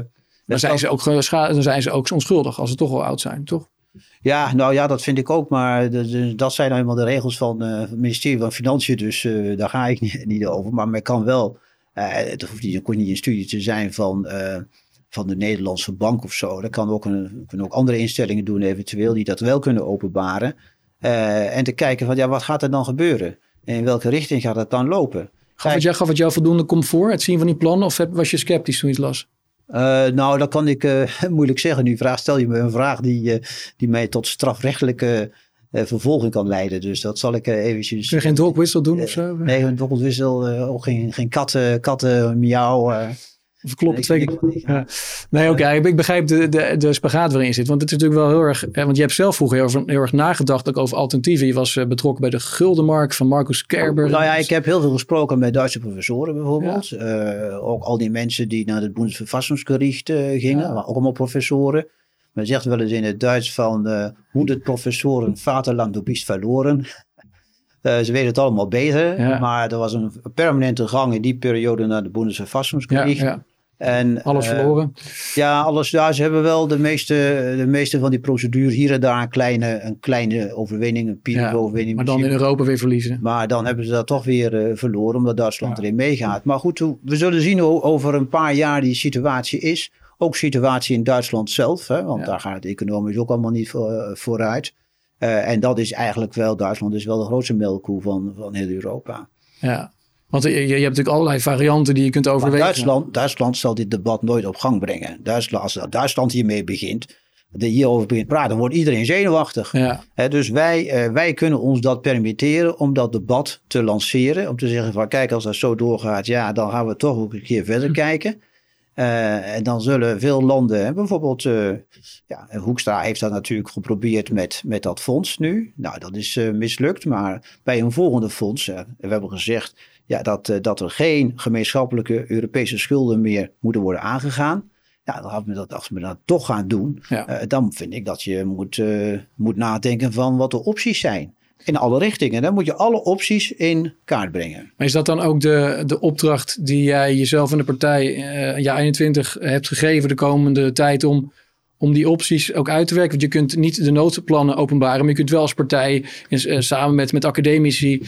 dan zijn, ze ook, dan zijn ze ook onschuldig als ze toch al oud zijn, toch? Ja, nou ja, dat vind ik ook. Maar de, de, dat zijn nou eenmaal de regels van het ministerie van Financiën. Dus daar ga ik niet, niet, over. Maar men kan wel. het hoeft niet, het niet een studie te zijn van van de Nederlandse bank of zo. Dat kan ook, een, kunnen ook andere instellingen doen eventueel die dat wel kunnen openbaren. Uh, en te kijken van ja, wat gaat er dan gebeuren? En in welke richting gaat het dan lopen? Gaf het, jou, gaf het jou voldoende comfort, het zien van die plannen? Of was je sceptisch toen je het las? nou, dat kan ik moeilijk zeggen. Nu vraag, stel je me een vraag die, die mij tot strafrechtelijke vervolging kan leiden. Dus dat zal ik eventjes... Kun je geen dogwissel doen of zo? Nee, een dogwissel, ook geen, geen katten, katten miauw. Of klopt twee keer. Ja. Nee, oké. Ik begrijp de, de, de spagaat waarin je zit. Want het is natuurlijk wel heel erg. Want je hebt zelf vroeger heel, heel erg nagedacht ook over alternatieven. Je was eh, betrokken bij de Guldenmark van Marcus Kerber. Nou ja, ik heb heel veel gesproken met Duitse professoren bijvoorbeeld. Uh, ook al die mensen die naar het Bundesverfassungsgericht uh, gingen. Ja. Ook allemaal professoren. Men zegt wel eens in het Duits van uh, hoe de professoren vaderland du bist verloren. Uh, ze weten het allemaal beter. Ja. Maar er was een permanente gang in die periode naar de Bundesverfassungsgericht. Ja, ja. En, alles uh, verloren? Ja, alles, ja, ze hebben wel de meeste, de meeste van die procedures hier en daar een kleine, een kleine overwinning, een ja, overwinning. Maar dan in Europa weer verliezen. Maar dan hebben ze dat toch weer uh, verloren, omdat Duitsland erin meegaat. Maar goed, we zullen zien hoe over een paar jaar die situatie is. Ook situatie in Duitsland zelf, hè, want daar gaat het economisch ook allemaal niet voor, uh, vooruit. en dat is eigenlijk wel, Duitsland is wel de grootste melkkoe van, van heel Europa. Ja, want je, je, hebt natuurlijk allerlei varianten die je kunt overwegen. Duitsland, Duitsland zal dit debat nooit op gang brengen. Duitsland, als Duitsland hiermee begint, hierover begint praten, dan wordt iedereen zenuwachtig. Ja. dus wij, uh, wij kunnen ons dat permitteren om dat debat te lanceren. Om te zeggen van kijk, als dat zo doorgaat, ja, dan gaan we toch ook een keer verder hm. kijken. Uh, en dan zullen veel landen, bijvoorbeeld uh, ja, Hoekstra heeft dat natuurlijk geprobeerd met, met dat fonds nu. Nou, dat is mislukt. Maar bij een volgende fonds, we hebben gezegd, ja, dat, eh, dat er geen gemeenschappelijke Europese schulden meer moeten worden aangegaan. Ja, dan we dat, als we dat toch gaan doen, dan vind ik dat je moet, moet nadenken van wat de opties zijn. In alle richtingen. Dan moet je alle opties in kaart brengen. Maar is dat dan ook de, de opdracht die jij jezelf en de partij uh, jaar 21 hebt gegeven de komende tijd om om die opties ook uit te werken. Want je kunt niet de noodplannen openbaren, maar je kunt wel als partij uh, samen met, met academici uh,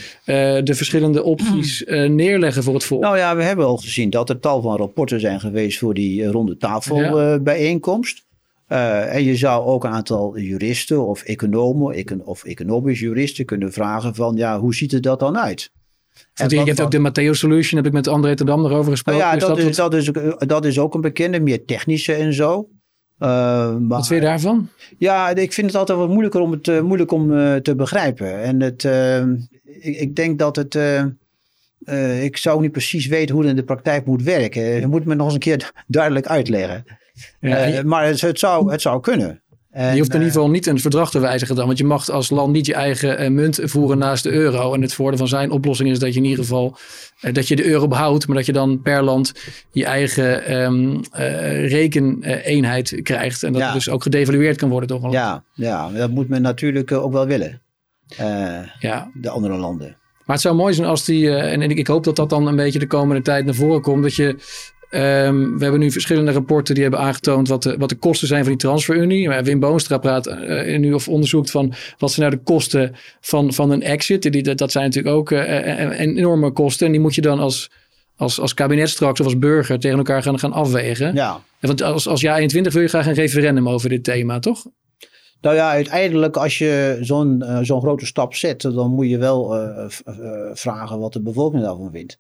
de verschillende opties uh, neerleggen voor het volk. Nou ja, we hebben al gezien dat er tal van rapporten zijn geweest voor die ronde tafelbijeenkomst. Ja. En je zou ook een aantal juristen of economen econ of economisch juristen kunnen vragen van ja, hoe ziet er dat dan uit? Want je hebt ook de Matteo Solution, heb ik met André ten Dam erover gesproken. Nou ja, dat, is, dat, is, dat is ook een bekende, meer technische en zo. Uh, wat vind je daarvan? Ja, ik vind het altijd wat moeilijker om het uh, moeilijk om uh, te begrijpen. En het, ik, ik, denk dat het. ik zou niet precies weten hoe het in de praktijk moet werken. Je moet me nog eens een keer duidelijk uitleggen. Ja, maar het, het, zou, het zou kunnen. En, je hoeft in ieder geval niet een verdrag te wijzigen dan. Want je mag als land niet je eigen uh, munt voeren naast de euro. En het voordeel van zijn oplossing is dat je in ieder geval dat je de euro behoudt. Maar dat je dan per land je eigen um, uh, rekeneenheid krijgt. En dat ja. dus ook gedevalueerd kan worden door een Ja, ja dat moet men natuurlijk ook wel willen. ja. De andere landen. Maar het zou mooi zijn als die, en ik hoop dat dat dan een beetje de komende tijd naar voren komt, dat je Um, we hebben nu verschillende rapporten die hebben aangetoond wat de, wat de kosten zijn van die transferunie. Wim Boonstra praat uh, nu of onderzoekt van wat zijn nou de kosten van, van een exit. Die, dat, zijn natuurlijk ook uh, enorme kosten. En die moet je dan als, als, als kabinet straks of als burger tegen elkaar gaan, gaan afwegen. Ja. Want als, als jaar 21 wil je graag een referendum over dit thema, toch? Nou ja, uiteindelijk als je zo'n uh, zo'n grote stap zet, dan moet je wel vragen wat de bevolking daarvan vindt.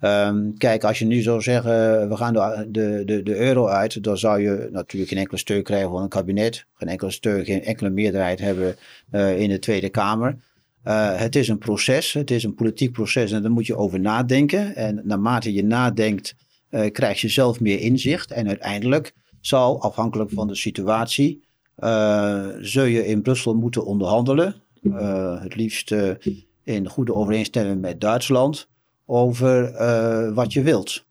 Um, kijk, als je nu zou zeggen, we gaan de, de, de, de, euro uit, dan zou je natuurlijk geen enkele steun krijgen van een kabinet, geen enkele steun, geen enkele meerderheid hebben uh, in de Tweede Kamer. Uh, het is een proces, het is een politiek proces en daar moet je over nadenken. En naarmate je nadenkt, uh, krijg je zelf meer inzicht. En uiteindelijk zal, afhankelijk van de situatie, zul je in Brussel moeten onderhandelen. het liefst in goede overeenstemming met Duitsland over uh, wat je wilt.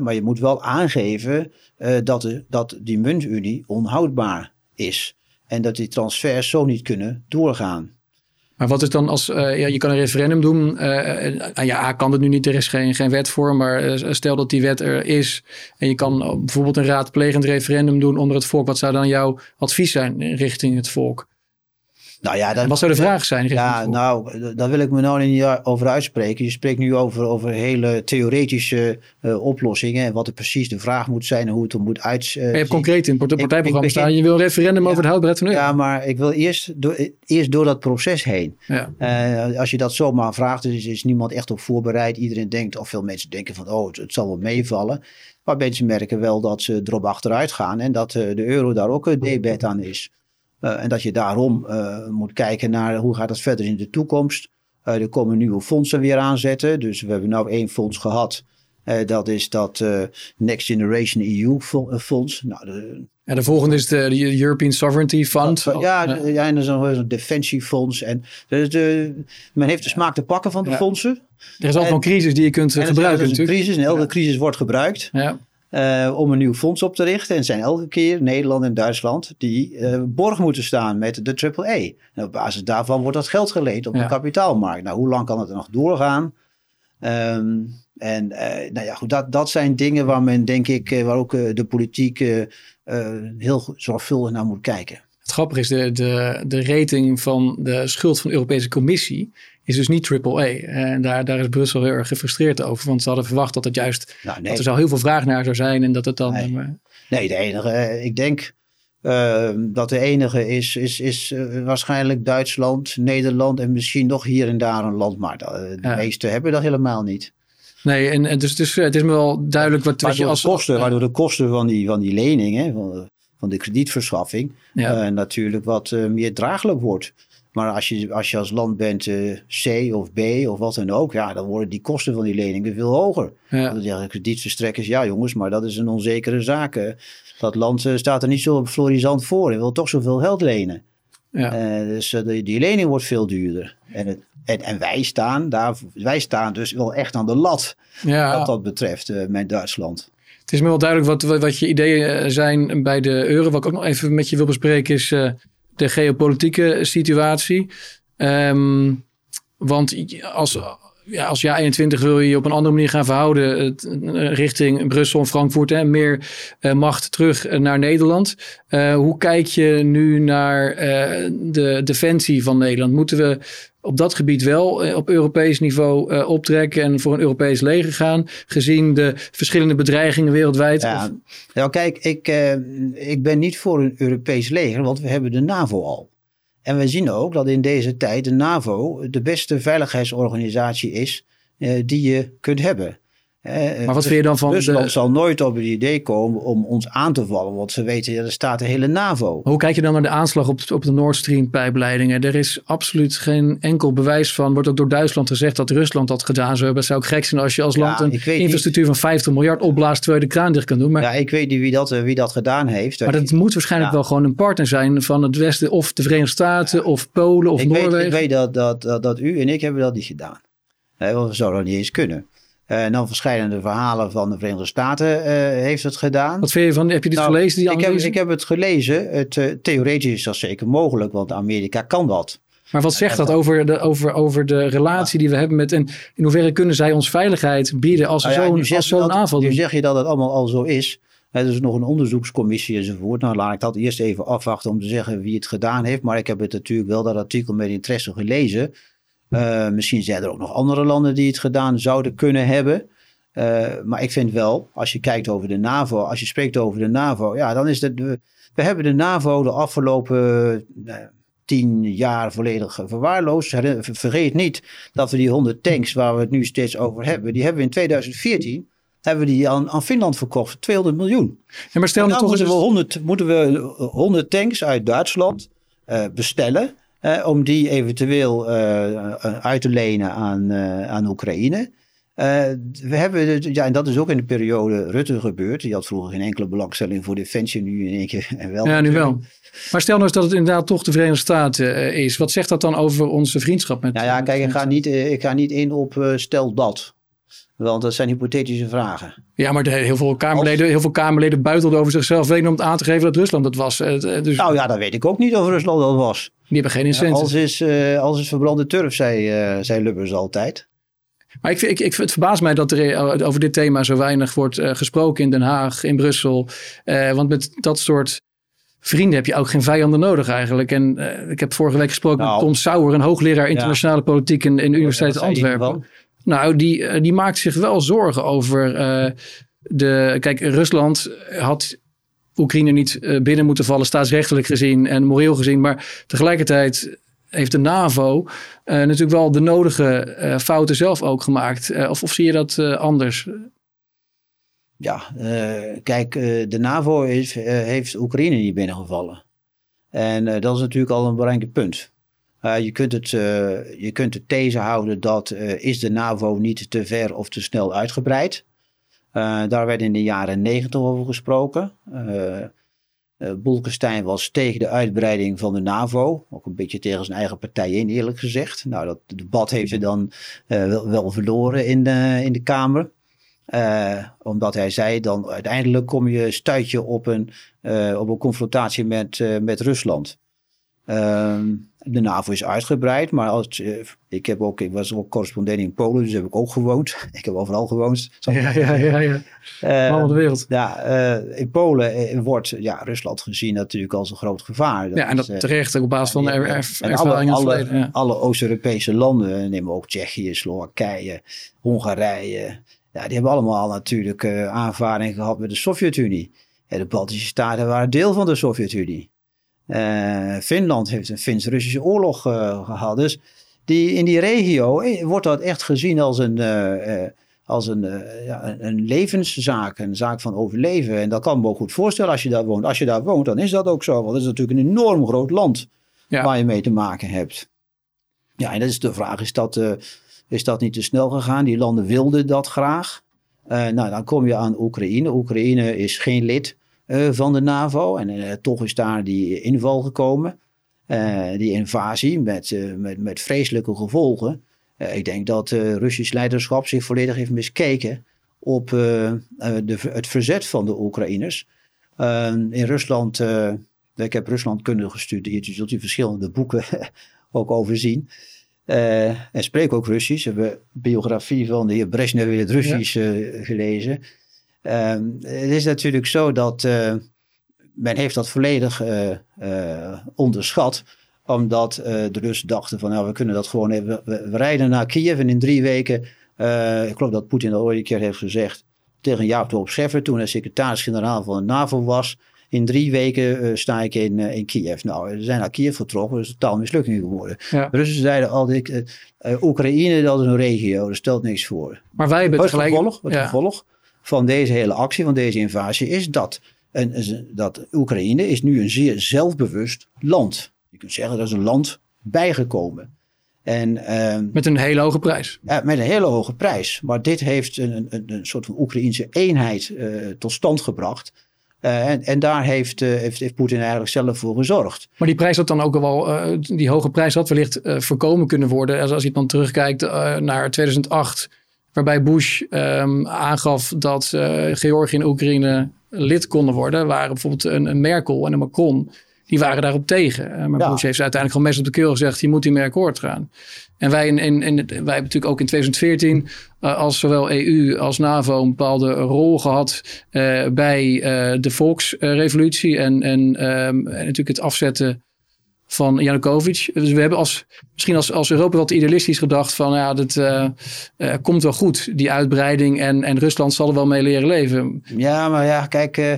Maar je moet wel aangeven uh, dat, de, dat die muntunie onhoudbaar is. En dat die transfers zo niet kunnen doorgaan. Maar wat is dan als, ja, je kan een referendum doen. ja, kan het nu niet, er is geen, geen wet voor. Maar stel dat die wet er is. En je kan bijvoorbeeld een raadplegend referendum doen onder het volk. Wat zou dan jouw advies zijn richting het volk? Nou ja, dat, wat zou de vraag zijn? Ja, nou, daar wil ik me nou niet over uitspreken. Je spreekt nu over, over hele theoretische uh, oplossingen. En wat er precies de vraag moet zijn en hoe het er moet uitzien. Uh, je hebt concreet in het partijprogramma staan. Je wil een referendum over het houdbaarheid van de Ja, maar ik wil eerst door, eerst door dat proces heen. Ja. Uh, als je dat zomaar vraagt, is, is niemand echt op voorbereid. Iedereen denkt, of veel mensen denken van, oh, het, het zal wel meevallen. Maar mensen merken wel dat ze erop achteruit gaan. En dat de euro daar ook een debet aan is. Uh, en dat je daarom uh, moet kijken naar hoe gaat het verder in de toekomst. Uh, er komen nieuwe fondsen weer aanzetten. Dus we hebben nu één fonds gehad. dat is dat Next Generation EU fonds. Nou, de, ja, de volgende is de, European Sovereignty Fund. Ja, ja, ja. en er is een defensiefonds. En dus de, men heeft de smaak te pakken van de fondsen. Er is altijd een crisis die je kunt gebruiken. Er is een crisis en elke crisis wordt gebruikt. Ja. Uh, om een nieuw fonds op te richten. En zijn elke keer Nederland en Duitsland die uh, borg moeten staan met de AAA. En op basis daarvan wordt dat geld geleend op de kapitaalmarkt. Nou, hoe lang kan het er nog doorgaan? Um, en uh, nou ja, goed, dat, dat zijn dingen waar men, denk ik, waar ook de politiek heel zorgvuldig naar moet kijken. Het grappige is, de, de, de rating van de schuld van de Europese Commissie is dus niet AAA. En daar, daar is Brussel heel erg gefrustreerd over. Want ze hadden verwacht dat het juist, nou, dat er zo heel veel vraag naar zou zijn en dat het dan... Nee, nee de enige, eh, ik denk uh, dat de enige is, is, is uh, waarschijnlijk Duitsland, Nederland en misschien nog hier en daar een land. Maar de, de meeste hebben dat helemaal niet. Nee, en, en dus, dus het is me wel duidelijk wat, wat je als... Kosten, waardoor de kosten van die, van die lening, hè, van, van de kredietverschaffing, ja. natuurlijk wat meer draaglijk wordt. Maar als je, als je als land bent uh, C of B of wat dan ook, ja, dan worden die kosten van die leningen veel hoger. Ja. Dan zeggen kredietverstrekkers, ja jongens, maar dat is een onzekere zaak. Dat land uh, staat er niet zo florisant voor en wil toch zoveel geld lenen. Ja. dus die, die lening wordt veel duurder. En, het, en, en, wij, staan daar, wij staan dus wel echt aan de lat ja. wat dat betreft met Duitsland. Het is me wel duidelijk wat, wat, je ideeën zijn bij de euro. Wat ik ook nog even met je wil bespreken is de geopolitieke situatie. Um, want als, ja, als jaar 21 wil je je op een andere manier gaan verhouden uh, richting Brussel en Frankfurt en meer uh, macht terug naar Nederland. Uh, hoe kijk je nu naar de defensie van Nederland? Moeten we op dat gebied wel op Europees niveau optrekken en voor een Europees leger gaan, gezien de verschillende bedreigingen wereldwijd? Ja, nou kijk, ik, ik ben niet voor een Europees leger, want we hebben de NAVO al. En we zien ook dat in deze tijd de NAVO de beste veiligheidsorganisatie is uh, die je kunt hebben. Maar wat vind je dan van. Rusland de... zal nooit op het idee komen om ons aan te vallen, want ze weten, ja, er staat de hele NAVO. Hoe kijk je dan naar de aanslag op, op de Nord Stream pijpleidingen? Er is absoluut geen enkel bewijs van. Wordt ook door Duitsland gezegd dat Rusland dat gedaan zou hebben. Het zou ook gek zijn als je als land een infrastructuur van 50 miljard opblaast terwijl je de kraan dicht kan doen. Maar, ja, ik weet niet wie dat, wie dat gedaan heeft. Maar dat moet waarschijnlijk wel gewoon een partner zijn van het Westen, of de Verenigde Staten, of Polen, of ik Noorwegen. Weet, ik weet dat, dat, dat, dat u en ik hebben dat niet gedaan. Nee, we zouden dat niet eens kunnen. Uh, en dan verschillende verhalen van de Verenigde Staten uh, heeft het gedaan. Wat vind je van, heb je dit nou, gelezen? Die ik, heb, ik heb het gelezen. Het, uh, theoretisch is dat zeker mogelijk, want Amerika kan dat. Maar wat zegt dat over de, over, over de relatie die we hebben met... en in hoeverre kunnen zij ons veiligheid bieden als nou ja, zo'n zo aanval doen? Nu zeg je dat het allemaal al zo is. Er is nog een onderzoekscommissie enzovoort. Nou, laat ik dat eerst even afwachten om te zeggen wie het gedaan heeft. Maar ik heb het natuurlijk wel dat artikel met interesse gelezen. Uh, misschien zijn er ook nog andere landen die het gedaan zouden kunnen hebben. Uh, maar ik vind wel, als je kijkt over de NAVO, als je spreekt over de NAVO, ja, dan is het. We, we hebben de NAVO de afgelopen uh, tien jaar volledig verwaarloosd. Vergeet niet dat we die 100 tanks waar we het nu steeds over hebben, die hebben we in 2014 hebben we die aan, aan Finland verkocht, 200 miljoen. Ja, maar stel nou toch moeten, we 100, moeten we 100 tanks uit Duitsland bestellen om die eventueel uh, uit te lenen aan, uh, aan Oekraïne. we hebben, ja, en dat is ook in de periode Rutte gebeurd. Die had vroeger geen enkele belangstelling voor defensie, nu in één keer en wel. Ja, nu wel. Maar stel nou eens dat het inderdaad toch de Verenigde Staten is. Wat zegt dat dan over onze vriendschap met... Nou ja, kijk, ik ga niet, ik ga niet in op stel dat. Want dat zijn hypothetische vragen. Ja, maar de, heel, veel Kamerleden, heel veel Kamerleden buitelden over zichzelf. Weten om het aan te geven dat Rusland dat was. Dus... Nou ja, dat weet ik ook niet of Rusland dat was. Die hebben geen incentive. als, is, uh, als is verbrande turf, zei, uh, zei Lubbers altijd. Maar ik, ik, ik, het verbaast mij dat er eh, over dit thema zo weinig wordt uh, gesproken in Den Haag, in Brussel. want met dat soort vrienden heb je ook geen vijanden nodig eigenlijk. En ik heb vorige week gesproken Nou. met Tom Sauer, een hoogleraar internationale politiek in, in de Universiteit Antwerpen. Nou, die, eh, die maakt zich wel zorgen over eh, de. Kijk, Rusland had Oekraïne niet eh, binnen moeten vallen, staatsrechtelijk gezien en moreel gezien. Maar tegelijkertijd heeft de NAVO natuurlijk wel de nodige fouten zelf ook gemaakt. Of, of zie je dat anders? Ja, kijk, de NAVO is, heeft Oekraïne niet binnengevallen. En dat is natuurlijk al een belangrijk punt. Eh, je, kunt het, eh, je kunt de these houden dat eh, is de NAVO niet te ver of te snel uitgebreid. Daar werd in de jaren negentig over gesproken. Bolkestein was tegen de uitbreiding van de NAVO. Ook een beetje tegen zijn eigen partij in, eerlijk gezegd. Nou, dat debat heeft hij dan wel, wel verloren in de, in de Kamer. Omdat hij zei, dan uiteindelijk kom je, stuit je op een, eh, op een confrontatie met, met Rusland. Ehm, de NAVO is uitgebreid, maar als, eh, ik, heb ook, ik was ook correspondent in Polen, dus heb ik ook gewoond. Ik heb overal gewoond. Ja, ja, ja. ja. Eh, Allemaal de wereld. ja, eh, in Polen eh, wordt ja, Rusland gezien natuurlijk als een groot gevaar. Ja, en dat is, terecht op basis van de ja, er, ja. erf- En ervaring in het alle. Ja. alle Oost-Europese landen, nemen we ook Tsjechië, Slowakije, Hongarije. Ja, die hebben allemaal natuurlijk aanvaring gehad met de Sovjet-Unie. En de Baltische Staten waren deel van de Sovjet-Unie. Eh, Finland heeft een Fins-Russische oorlog eh, gehad. Dus die, in die regio eh, wordt dat echt gezien als een, als een, ja, een- levenszaak, een zaak van overleven. En dat kan me ook goed voorstellen als je daar woont. Als je daar woont, dan is dat ook zo. Want het is natuurlijk een enorm groot land Ja. waar je mee te maken hebt. Ja, en dat is de vraag, is dat, is dat niet te snel gegaan? Die landen wilden dat graag. Nou, dan kom je aan Oekraïne. Oekraïne is geen lid eh, van de NAVO. En eh, toch is daar die inval gekomen. Eh, die invasie met, met, met vreselijke gevolgen. Ik denk dat Russisch leiderschap zich volledig heeft miskeken op de, het verzet van de Oekraïners. Eh, in Rusland, ik heb Rusland kunnen gestudeerd, je zult die verschillende boeken ook overzien. Eh, en spreek ook Russisch. We hebben biografie van de heer Brezhnev in het Russisch gelezen. Ehm, het is natuurlijk zo dat eh, men heeft dat volledig eh, eh, onderschat. Omdat de Russen dachten van nou we kunnen dat gewoon even. We, we rijden naar Kiev en in drie weken. ik geloof dat Poetin dat ooit een keer heeft gezegd. Tegen Jaap de Scheffer toen hij secretaris-generaal van de NAVO was. In drie weken sta ik in, in Kiev. Nou, we zijn naar Kiev vertrokken. Dat is een totaal mislukking geworden. Ja. De Russen zeiden altijd, eh, Oekraïne dat is een regio, dat stelt niks voor. Maar wij hebben Het tegelijk... gevolg, het ja. gevolg van deze hele actie, van deze invasie, is dat, een, een- dat Oekraïne is nu een zeer zelfbewust land. Je kunt zeggen, dat is een land bijgekomen. En ehm, Met een hele hoge prijs. ja, met een hele hoge prijs. Maar dit heeft een, een, een soort van Oekraïense eenheid eh, tot stand gebracht. Eh, en, en daar heeft, eh, heeft, heeft Poetin eigenlijk zelf voor gezorgd. Maar die prijs had dan ook al wel, die hoge prijs had wellicht voorkomen kunnen worden. Als, als je dan terugkijkt naar 2008, waarbij Bush ehm, aangaf dat eh, Georgië en Oekraïne lid konden worden, waren bijvoorbeeld een, een Merkel en een Macron. Die waren daarop tegen. Eh, maar Ja. Bush heeft uiteindelijk gewoon mes op de keel gezegd: je moet hiermee akkoord gaan. En wij, in, in, in, wij hebben natuurlijk ook in 2014 eh, als zowel EU als NAVO een bepaalde rol gehad eh, bij de volksrevolutie en, en, ehm, en natuurlijk het afzetten van Janukovic. Dus we hebben als, misschien als, als Europa wat idealistisch gedacht van ja, dat eh, eh, komt wel goed, die uitbreiding en, en Rusland zal er wel mee leren leven. Ja, maar ja, kijk, eh,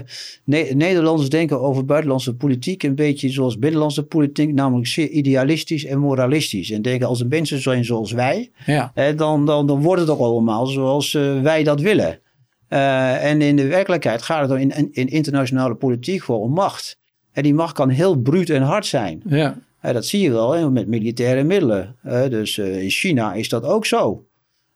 Ne- Nederlanders denken over buitenlandse politiek een beetje zoals binnenlandse politiek, namelijk zeer idealistisch en moralistisch. En denken als de mensen zijn zoals wij, Ja, dan, dan, dan wordt het ook allemaal zoals wij dat willen. En in de werkelijkheid gaat het dan in, in internationale politiek gewoon om macht. En die macht kan heel bruut en hard zijn. ja. Dat zie je wel hè, met militaire middelen. Dus eh, in China is dat ook zo.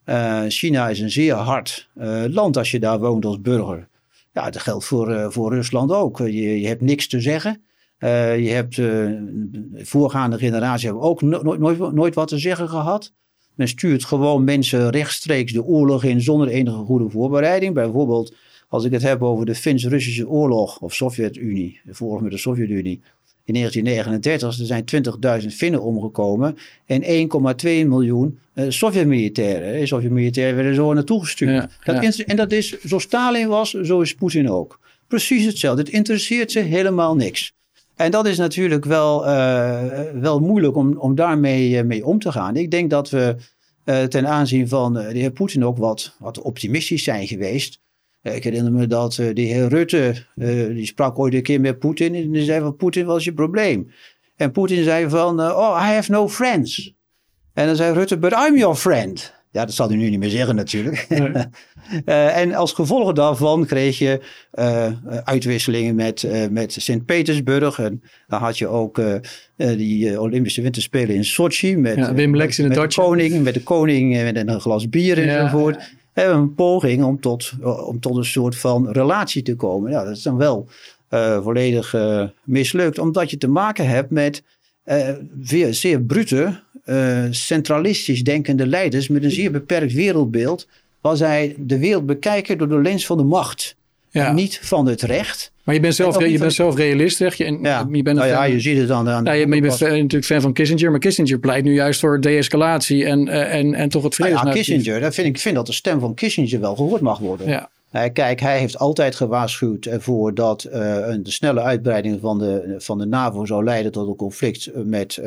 Eh, China is een zeer hard eh, land als je daar woont als burger. Ja, dat geldt voor, voor Rusland ook. Je, je hebt niks te zeggen. Je hebt, de voorgaande generatie hebben ook no- nooit, nooit, nooit wat te zeggen gehad. Men stuurt gewoon mensen rechtstreeks de oorlog in zonder enige goede voorbereiding. Bijvoorbeeld als ik het heb over de Fins-Russische oorlog of Sovjet-Unie, de oorlog met de Sovjet-Unie. In 1939 er zijn 20.000 Finnen omgekomen en 1,2 miljoen eh Sovjet-militairen. De Sovjet-militairen werden zo naartoe gestuurd. Ja, dat ja. En dat is, zoals Stalin was, zo is Poetin ook. Precies hetzelfde. Het interesseert ze helemaal niks. En dat is natuurlijk wel, wel moeilijk om, om daarmee mee om te gaan. Ik denk dat we ten aanzien van de heer Poetin ook wat, wat optimistisch zijn geweest. Ik herinner me dat de heer Rutte, die sprak ooit een keer met Poetin. En die zei van Poetin, wat is je probleem? En Poetin zei van, oh, I have no friends. En dan zei Rutte, but I'm your friend. Ja, dat zal hij nu niet meer zeggen natuurlijk. uh, en als gevolg daarvan kreeg je uh, uitwisselingen met, uh, met Sint-Petersburg. En dan had je ook die Olympische Winterspelen in Sochi. Met, ja, Wim Lex in de met de koning, met de koning met een glas bier enzovoort. Ja. En een poging om tot, om tot een soort van relatie te komen. Ja, dat is dan wel volledig mislukt. Omdat je te maken hebt met zeer brute centralistisch denkende leiders met een zeer beperkt wereldbeeld, waar zij de wereld bekijken door de lens van de macht. Ja. Niet van het recht. Maar je bent zelf, je bent zelf realist, zeg je. En ja. Je bent nou ja, je ziet het dan aan. Ja, je, maar je bent natuurlijk fan van Kissinger. Maar Kissinger pleit nu juist voor de-escalatie en, uh, en, en toch het vrede. Nou ja, Kissinger, dat vind ik vind dat de stem van Kissinger wel gehoord mag worden. Ja. Kijk, hij heeft altijd gewaarschuwd ervoor dat uh, een de snelle uitbreiding van de, van de NAVO zou leiden tot een conflict met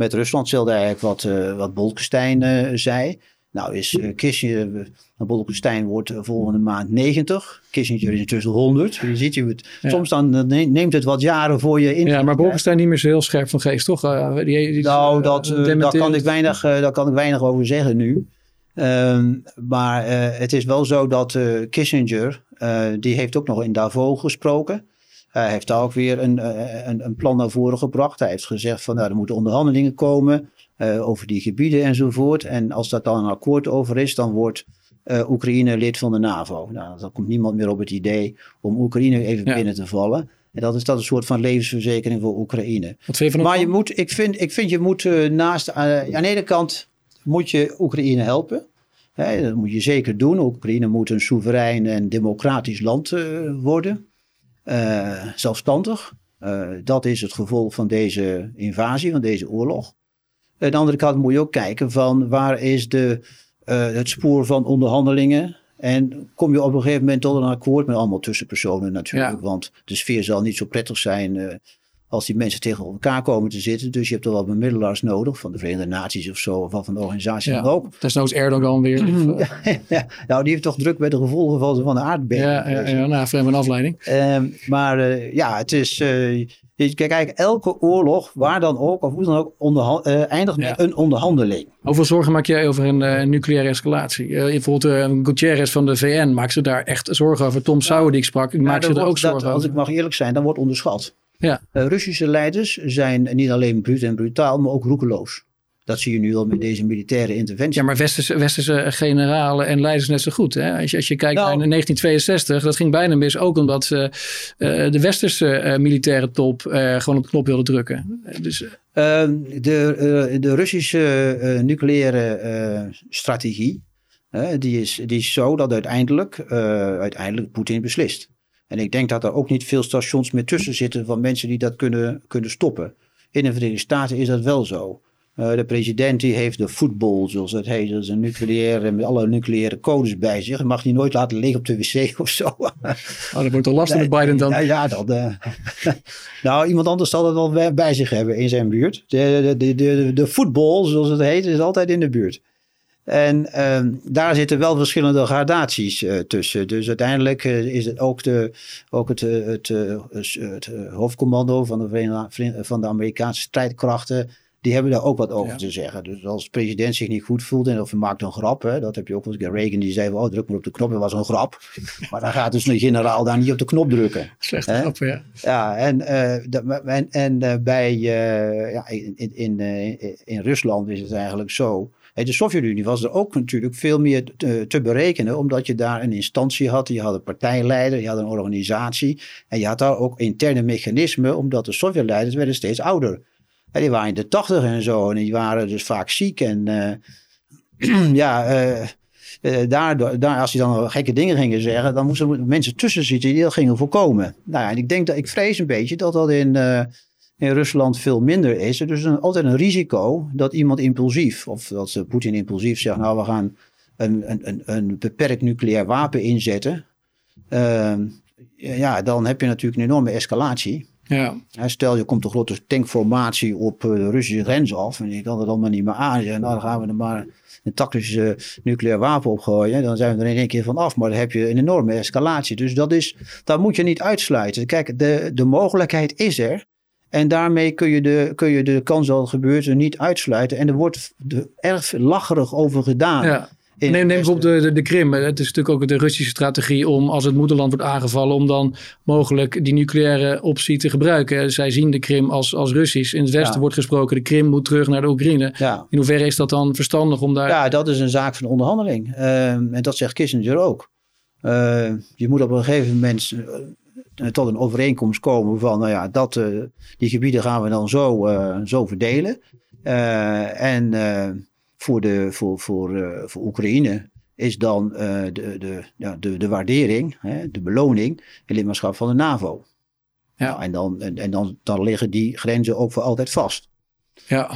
met Rusland. Hetzelfde eigenlijk wat, uh, wat Bolkestein uh, zei. Nou is uh, Kissinger, Bolkestein wordt volgende maand 90. Kissinger is intussen 100. Je ziet je het. Soms dan neemt het wat jaren voor je in. Ja, maar Bolkestein niet meer zo heel scherp van geest, toch? Die, die, nou, dat, daar, kan ik weinig, daar kan ik weinig over zeggen nu. Um, maar het is wel zo dat Kissinger, die heeft ook nog in Davos gesproken. Hij heeft daar ook weer een, eh, een, een, plan naar voren gebracht. Hij heeft gezegd van nou, er moeten onderhandelingen komen uh, over die gebieden enzovoort. En als dat dan een akkoord over is, dan wordt uh, Oekraïne lid van de NAVO. Nou, dan komt niemand meer op het idee om Oekraïne even binnen te vallen. En dat is dat een soort van levensverzekering voor Oekraïne. Wat vind je van maar je moet, ik, vind, ik vind je moet uh, naast, aan de ene kant moet je Oekraïne helpen. Hè, dat moet je zeker doen. Oekraïne moet een soeverein en democratisch land worden. Zelfstandig. Uh, dat is het gevolg van deze invasie, van deze oorlog. Aan de andere kant moet je ook kijken van waar is de, uh, het spoor van onderhandelingen. En kom je op een gegeven moment tot een akkoord met allemaal tussenpersonen natuurlijk. Ja. Want de sfeer zal niet zo prettig zijn als die mensen tegen elkaar komen te zitten. Dus je hebt er wel bemiddelaars nodig, van de Verenigde Naties of zo, of van de organisatie ja, dan ook. Desnoods Erdogan weer. ja, ja, nou, die heeft toch druk bij de gevolgen van, van de aardbeving. Ja, ja, ja nou, een afleiding. Um, maar uh, ja, het is... Uh, Kijk, eigenlijk elke oorlog, waar dan ook, of hoe dan ook, uh, eindigt met een onderhandeling. Hoeveel zorgen maak jij over een uh, nucleaire escalatie? Uh, bijvoorbeeld uh, Gutierrez van de VN maakt ze daar echt zorgen over. Tom Sauer die ik sprak, maakt ze er ook zorgen over. Als ik mag eerlijk zijn, dan wordt onderschat. Ja. Uh, Russische leiders zijn niet alleen bruut en brutaal, maar ook roekeloos. Dat zie je nu al met deze militaire interventie. Ja, maar westerse, westerse generalen en leiders net zo goed. Hè? Als, je, als je kijkt nou, naar 1962, dat ging bijna mis. Ook omdat ze uh, de westerse uh, militaire top gewoon op de knop wilden drukken. Dus, ehm, de, de Russische nucleaire strategie, die, is, die is zo dat uiteindelijk, uiteindelijk Poetin beslist. En ik denk dat er ook niet veel stations meer tussen zitten van mensen die dat kunnen, kunnen stoppen. In de Verenigde Staten is dat wel zo. Uh, de president die heeft de voetbal, zoals het heet. Dat is een nucleaire, met alle nucleaire codes bij zich. mag die nooit laten liggen op de wc of zo. oh, dat wordt toch lastig met Biden dan? Ja, ja dat, uh, nou, iemand anders zal dat wel bij zich hebben in zijn buurt. De, de, de, de, de voetbal, zoals het heet, is altijd in de buurt. En um, daar zitten wel verschillende gradaties uh, tussen. Dus uiteindelijk uh, is het ook, de, ook het, uh, het, het hoofdcommando van de, van de Amerikaanse strijdkrachten. Die hebben daar ook wat over ja. te zeggen. Dus als de president zich niet goed voelt en of hij maakt een grap. Hè, dat heb je ook wel eens. Reagan die zei: Oh, druk maar op de knop. Dat was een grap. maar dan gaat dus een generaal daar niet op de knop drukken. Slecht grap, ja. Ja, en, en, en bij, ja, in, in, in, in Rusland is het eigenlijk zo de Sovjet-Unie was er ook natuurlijk veel meer te, berekenen, omdat je daar een instantie had, je had een partijleider, je had een organisatie en je had daar ook interne mechanismen, omdat de Sovjetleiders werden steeds ouder. En die waren in de tachtig en zo en die waren dus vaak ziek en uh, ja... Uh, uh, daardoor, daar, als die dan gekke dingen gingen zeggen, dan moesten mensen tussen zitten die dat gingen voorkomen. Nou ja, en ik denk dat ik vrees een beetje dat dat in, in Rusland veel minder is. Er is een, altijd een risico dat iemand impulsief, of dat Poetin impulsief zegt, nou we gaan een, een, een beperkt nucleair wapen inzetten. Uh, ja, dan heb je natuurlijk een enorme escalatie. Ja. Stel, je komt een grote tankformatie op eh, de Russische grens af en je kan het allemaal niet meer aan. Nou, dan gaan we er maar een tactische nucleair wapen opgooien. Dan zijn we er in één keer van af. Maar dan heb je een enorme escalatie. Dus dat, is, dat moet je niet uitsluiten. Kijk, de, de mogelijkheid is er. En daarmee kun je de, kun je de kans dat het gebeurt niet uitsluiten. En er wordt erg lacherig over gedaan. Ja. Neem, neem bijvoorbeeld de, de, de, Krim. Het is natuurlijk ook de Russische strategie om als het moederland wordt aangevallen, om dan mogelijk die nucleaire optie te gebruiken. Zij zien de Krim als, als Russisch. In het Westen wordt gesproken, de Krim moet terug naar de Oekraïne. Ja. In hoeverre is dat dan verstandig om daar... Ja, dat is een zaak van onderhandeling. Uh, en dat zegt Kissinger ook. Uh, je moet op een gegeven moment uh, tot een overeenkomst komen van, nou ja, dat, eh, die gebieden gaan we dan zo, zo verdelen. en voor, de, voor, voor, voor Oekraïne is dan de, de, ja, de, de waardering, hè, de beloning, het lidmaatschap van de NAVO. Ja. Nou, en dan, en, en dan, dan liggen die grenzen ook voor altijd vast. Ja,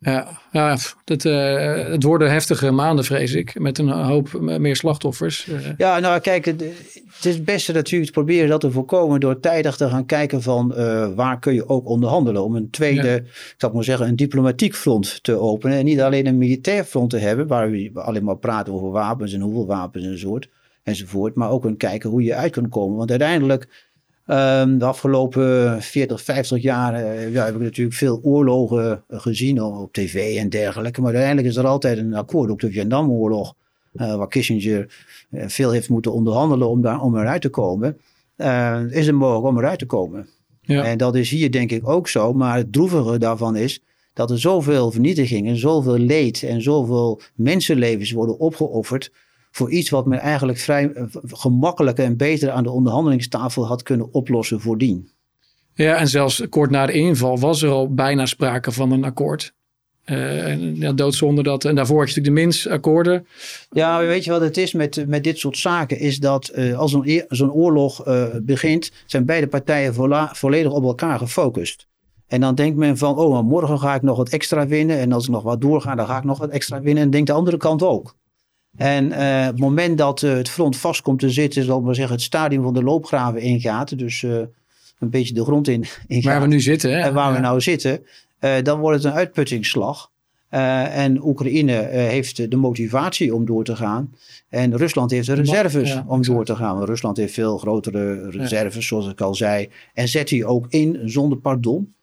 ja, ja het, uh, het worden heftige maanden, vrees ik, met een hoop meer slachtoffers. Ja, nou kijk, het, het is het beste natuurlijk te proberen dat te voorkomen door tijdig te gaan kijken van uh, waar kun je ook onderhandelen. Om een tweede, ja. ik zou maar zeggen, een diplomatiek front te openen. En niet alleen een militair front te hebben, waar we alleen maar praten over wapens en hoeveel wapens en soort, enzovoort. Maar ook een kijken hoe je uit kunt komen. Want uiteindelijk Um, de afgelopen 40, 50 jaar uh, ja, heb ik natuurlijk veel oorlogen gezien op tv en dergelijke. Maar uiteindelijk is er altijd een akkoord op de Vietnamoorlog. Uh, waar Kissinger veel heeft moeten onderhandelen om, daar, om eruit te komen. is het mogelijk om eruit te komen. Ja. En dat is hier denk ik ook zo. Maar het droevige daarvan is dat er zoveel vernietigingen, zoveel leed en zoveel mensenlevens worden opgeofferd voor iets wat men eigenlijk vrij gemakkelijker en beter aan de onderhandelingstafel had kunnen oplossen voordien. Ja, en zelfs kort na de inval was er al bijna sprake van een akkoord. Uh, ja, doodzonde dat. En daarvoor had je natuurlijk de Minsk-akkoorden. Ja, weet je wat het is met, met dit soort zaken? Is dat uh, als zo'n zo'n oorlog uh, begint, zijn beide partijen vola, volledig op elkaar gefocust. En dan denkt men van, oh, morgen ga ik nog wat extra winnen. En als ik nog wat doorga, dan ga ik nog wat extra winnen. En denkt de andere kant ook. En uh, op het moment dat uh, het front vast komt te zitten, zal maar zeggen, het stadium van de loopgraven ingaat. Dus uh, een beetje de grond in, ingaat. Waar we nu zitten. Hè? En waar ja. we nou zitten. dan wordt het een uitputtingsslag. en Oekraïne heeft de motivatie om door te gaan. En Rusland heeft de reserves ja, om door te gaan. Rusland heeft veel grotere reserves, zoals ik al zei. En zet die ook in zonder pardon.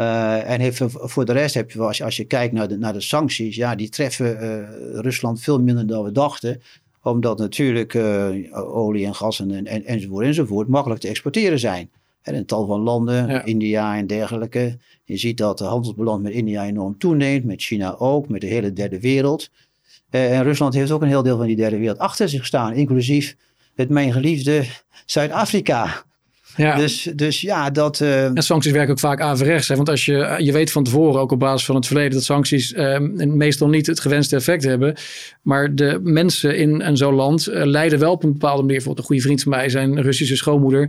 Uh, en heeft, voor de rest heb je, als je, als je kijkt naar de, naar de sancties, ja, die treffen uh, Rusland veel minder dan we dachten. Omdat natuurlijk uh, olie en gas en, en, enzovoort enzovoort makkelijk te exporteren zijn. En een tal van landen, ja. India en dergelijke. Je ziet dat de handelsbalans met India enorm toeneemt, met China ook, met de hele derde wereld. en Rusland heeft ook een heel deel van die derde wereld achter zich staan, inclusief het mijn geliefde Zuid-Afrika. Ja. Dus, dus ja, dat... Uh... En sancties werken ook vaak averechts. Hè? Want als je, je weet van tevoren, ook op basis van het verleden, dat sancties uh, meestal niet het gewenste effect hebben. Maar de mensen in, in zo'n land uh, lijden wel op een bepaalde manier. Bijvoorbeeld een goede vriend van mij, zijn Russische schoonmoeder,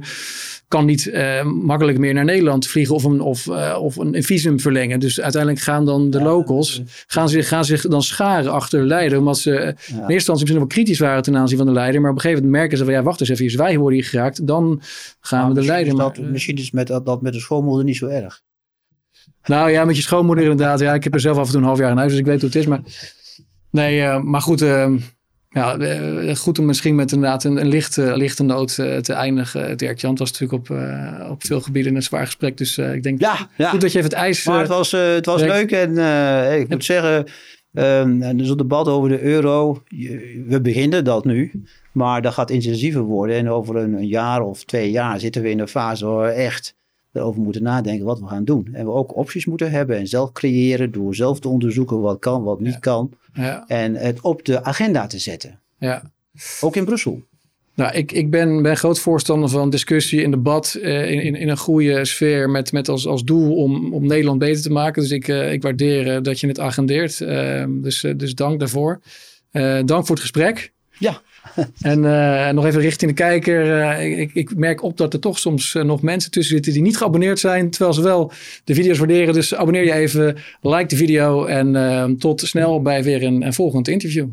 kan niet uh, makkelijk meer naar Nederland vliegen of een, of, uh, of een visum verlengen. Dus uiteindelijk gaan dan de ja, locals gaan zich, gaan zich dan scharen achter Leiden. Omdat ze ja. in eerste instantie misschien wel kritisch waren ten aanzien van de Leider. Maar op een gegeven moment merken ze van ja, wacht eens even, als wij worden hier geraakt, dan gaan we de Leider. Misschien is met, dat, dat met de schoonmoeder niet zo erg. Nou ja, met je schoonmoeder inderdaad. Ja, ik heb er zelf af en toe een half jaar in huis, dus ik weet hoe het is. Maar nee, uh, maar goed. Ja, goed om misschien met inderdaad een, een lichte, lichte noot uh, te eindigen, Dirk. Jan was natuurlijk op, uh, op veel gebieden een zwaar gesprek. Dus uh, ik denk ja, ja. goed dat je even het ijs... Maar het was, het was leuk en ik moet zeggen, um, dus het debat over de euro, we beginnen dat nu. Maar dat gaat intensiever worden. En over een, een jaar of twee jaar zitten we in een fase waar we echt erover moeten nadenken wat we gaan doen. En we ook opties moeten hebben en zelf creëren door zelf te onderzoeken wat kan, wat niet ja. kan. Ja. En het op de agenda te zetten. Ja. Ook in Brussel. Nou, ik, ik ben, ben groot voorstander van discussie en debat uh, in, in, in, een goede sfeer met, met als, als doel om, om Nederland beter te maken. Dus ik, uh, ik waardeer uh, dat je het agendeert. dus, dus dank daarvoor. dank voor het gesprek. Ja. en uh, nog even richting de kijker. Uh, ik, ik, merk op dat er toch soms uh, nog mensen tussen zitten die niet geabonneerd zijn. Terwijl ze wel de video's waarderen. Dus abonneer je even, like de video. En tot snel bij weer een, een volgend interview.